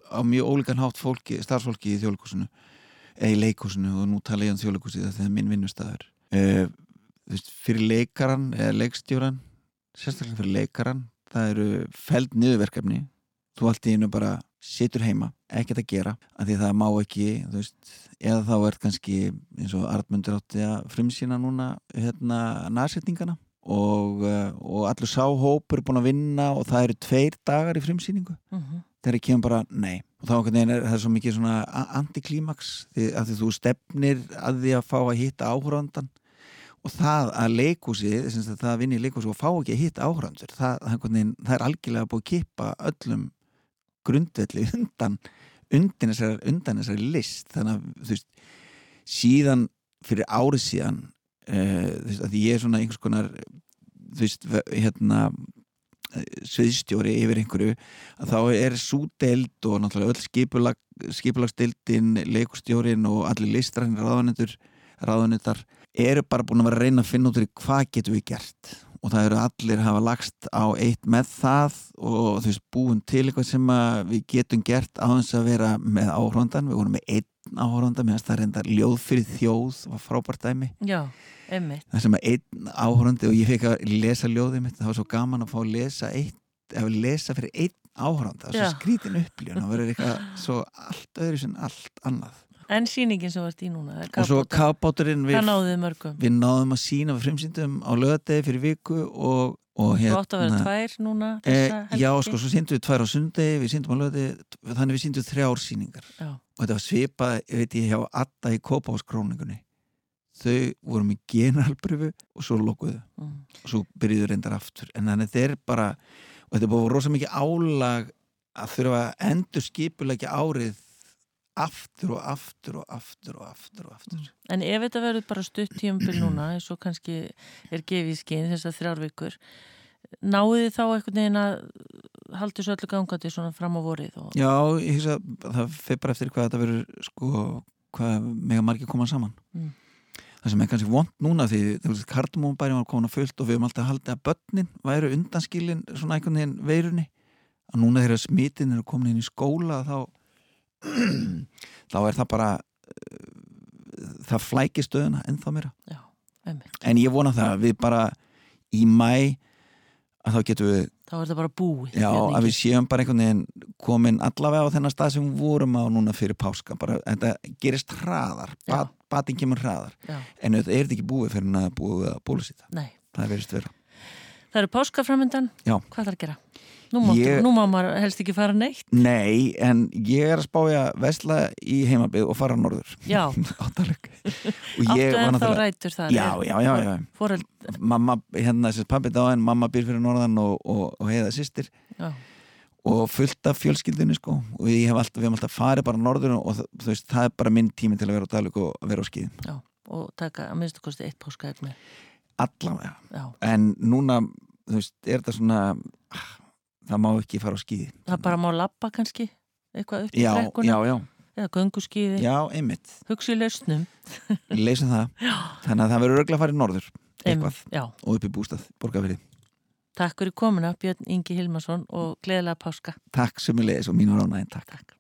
[SPEAKER 2] á mjög ólíkan hátt fólki, starfsfólki í þjóðleikúsinu eða í leikúsinu og nú tala ég um þjóðleikúsi þetta er minn vinnustæður eh, fyrir leikaran eða leikstjóran sérstaklega fyrir leikaran það eru feld niðurverkefni. Þú allt í einu bara situr heima, ekkert að gera af því það má ekki, þú veist eða þá er kannski eins og Artmundur átti að frumsýna núna hérna nærsetningana og, eh, og allur sáhópur er búin að vinna og það eru tveir dagar í frumsýningu uh mhm. -huh. þegar ég kemur bara, nei og þá er það svo mikið svona antiklímaks af því þú stefnir að því að fá að hitta áhrandan og það að leikúsi það að vinna í leikúsi og fá ekki að hitta áhrandur það, það, það er algjörlega búið að kippa öllum grundvelli undan undan þessari, undan þessari list. Þannig að þú veist síðan fyrir árið síðan uh, þú veist að ég er svona einhvers konar þú veist hérna sviðstjóri yfir einhverju að þá er svo deild og náttúrulega öll skipulag, skipulagsdeildin leikustjórin og allir listræðin ráðanendar eru bara búin að vera að reyna að finna út í hvað getur við gert og það eru allir hafa lagst á eitt með það og þú veist búin til eitthvað sem við getum gert á þess að vera með áhrondan við vorum með einn áhrondan meðan það reyndar ljóð fyrir þjóð var frábært dæmi.
[SPEAKER 1] Já, einmitt.
[SPEAKER 2] Það sem að einn áhrondi og ég fekk að lesa ljóðið mitt það var svo gaman að fá að lesa eitt, að lesa fyrir einn áhronda það var svo skrítin upplýjun og verður eitthvað svo allt öðru sem allt annað
[SPEAKER 1] En síningin sem vart í núna
[SPEAKER 2] Og svo K-báturinn
[SPEAKER 1] við,
[SPEAKER 2] við náðum að sína við frumsýndum á lögadegi fyrir viku og, og
[SPEAKER 1] hérna Þú átt að vera tvær núna e,
[SPEAKER 2] Já, sko, svo síndum við tvær á sundegi við síndum á lögadegi, þannig við síndum þrjár síningar já. og þetta var svipað veit ég, hjá Atta í Kópáskróningunni þau voru með generalbrifu og svo lókuðu mm. og svo byrjuðu reyndar aftur. En þannig er bara og þetta búin rosa mikið álag að þurfa að endur skipulegja árið aftur og aftur og aftur og aftur og aftur mm.
[SPEAKER 1] En ef þetta verður bara stutt tíumfél núna eins og kannski er gefið í skinn þess að þrjárvíkur náðu þið þá einhvern veginn að haldi svo öllu gangandi svona fram á vorið og...
[SPEAKER 2] Já, ég hýsa það feir bara eftir hvað þetta verður sko, hvað mega margir koma saman mm. það sem er kannski vond núna því kardumónbæri var komin að fullt og við höfum alltaf haldið að börnin væru undanskilin svona einhvern veginn veirunni að núna þegar smitin eru komin inn í skóla þá þá er það bara uh, það flækir stöðuna ennþá mér en ég vona það að við bara í mæ að þá getum við
[SPEAKER 1] þá er það bara búið
[SPEAKER 2] já, að við séum bara einhvern veginn komin allavega á þennan stað sem við vorum á núna fyrir páska. Bara, þetta gerist hraðar bat, batinn kemur hraðar. Já. en þetta er ekki búið fyrir að búið að bólusita það er verist vera.
[SPEAKER 1] Það eru páskaframöndan, hvað það að gera? Nú, máttu, ég, nú má maður helst ekki fara neitt.
[SPEAKER 2] Nei, en ég er að spája vesla í heimabið og fara norður.
[SPEAKER 1] Já.
[SPEAKER 2] Áttu
[SPEAKER 1] en þá rætur það
[SPEAKER 2] Já, já, já, já.
[SPEAKER 1] Fóreld...
[SPEAKER 2] Mamma, hérna þessi pappi dáin mamma býr fyrir norðan og, og, og heiða sýstir og fullt af fjölskyldinu sko. Og við hefum alltaf, hef alltaf farið bara norður og það, veist, það er bara minn tími til að vera á Dalvik og vera á skíð
[SPEAKER 1] Já, og taka að minnstu kosti eitt páskaegg með
[SPEAKER 2] Allavega, en núna þú veist, er þetta svona það má ekki fara á skíði.
[SPEAKER 1] Það bara má lappa kannski eitthvað upp
[SPEAKER 2] í já.
[SPEAKER 1] eða
[SPEAKER 2] einmitt.
[SPEAKER 1] Hugsi lausnum.
[SPEAKER 2] Leysum það, þannig að það verður örgla að fara í norður eitthvað. og upp í bústað, borgarverið
[SPEAKER 1] Takk fyrir komuna Björn Ingi Hilmarsson og gleðilega páska.
[SPEAKER 2] Takk sem er leiðis og mínu ránaðin, takk, takk.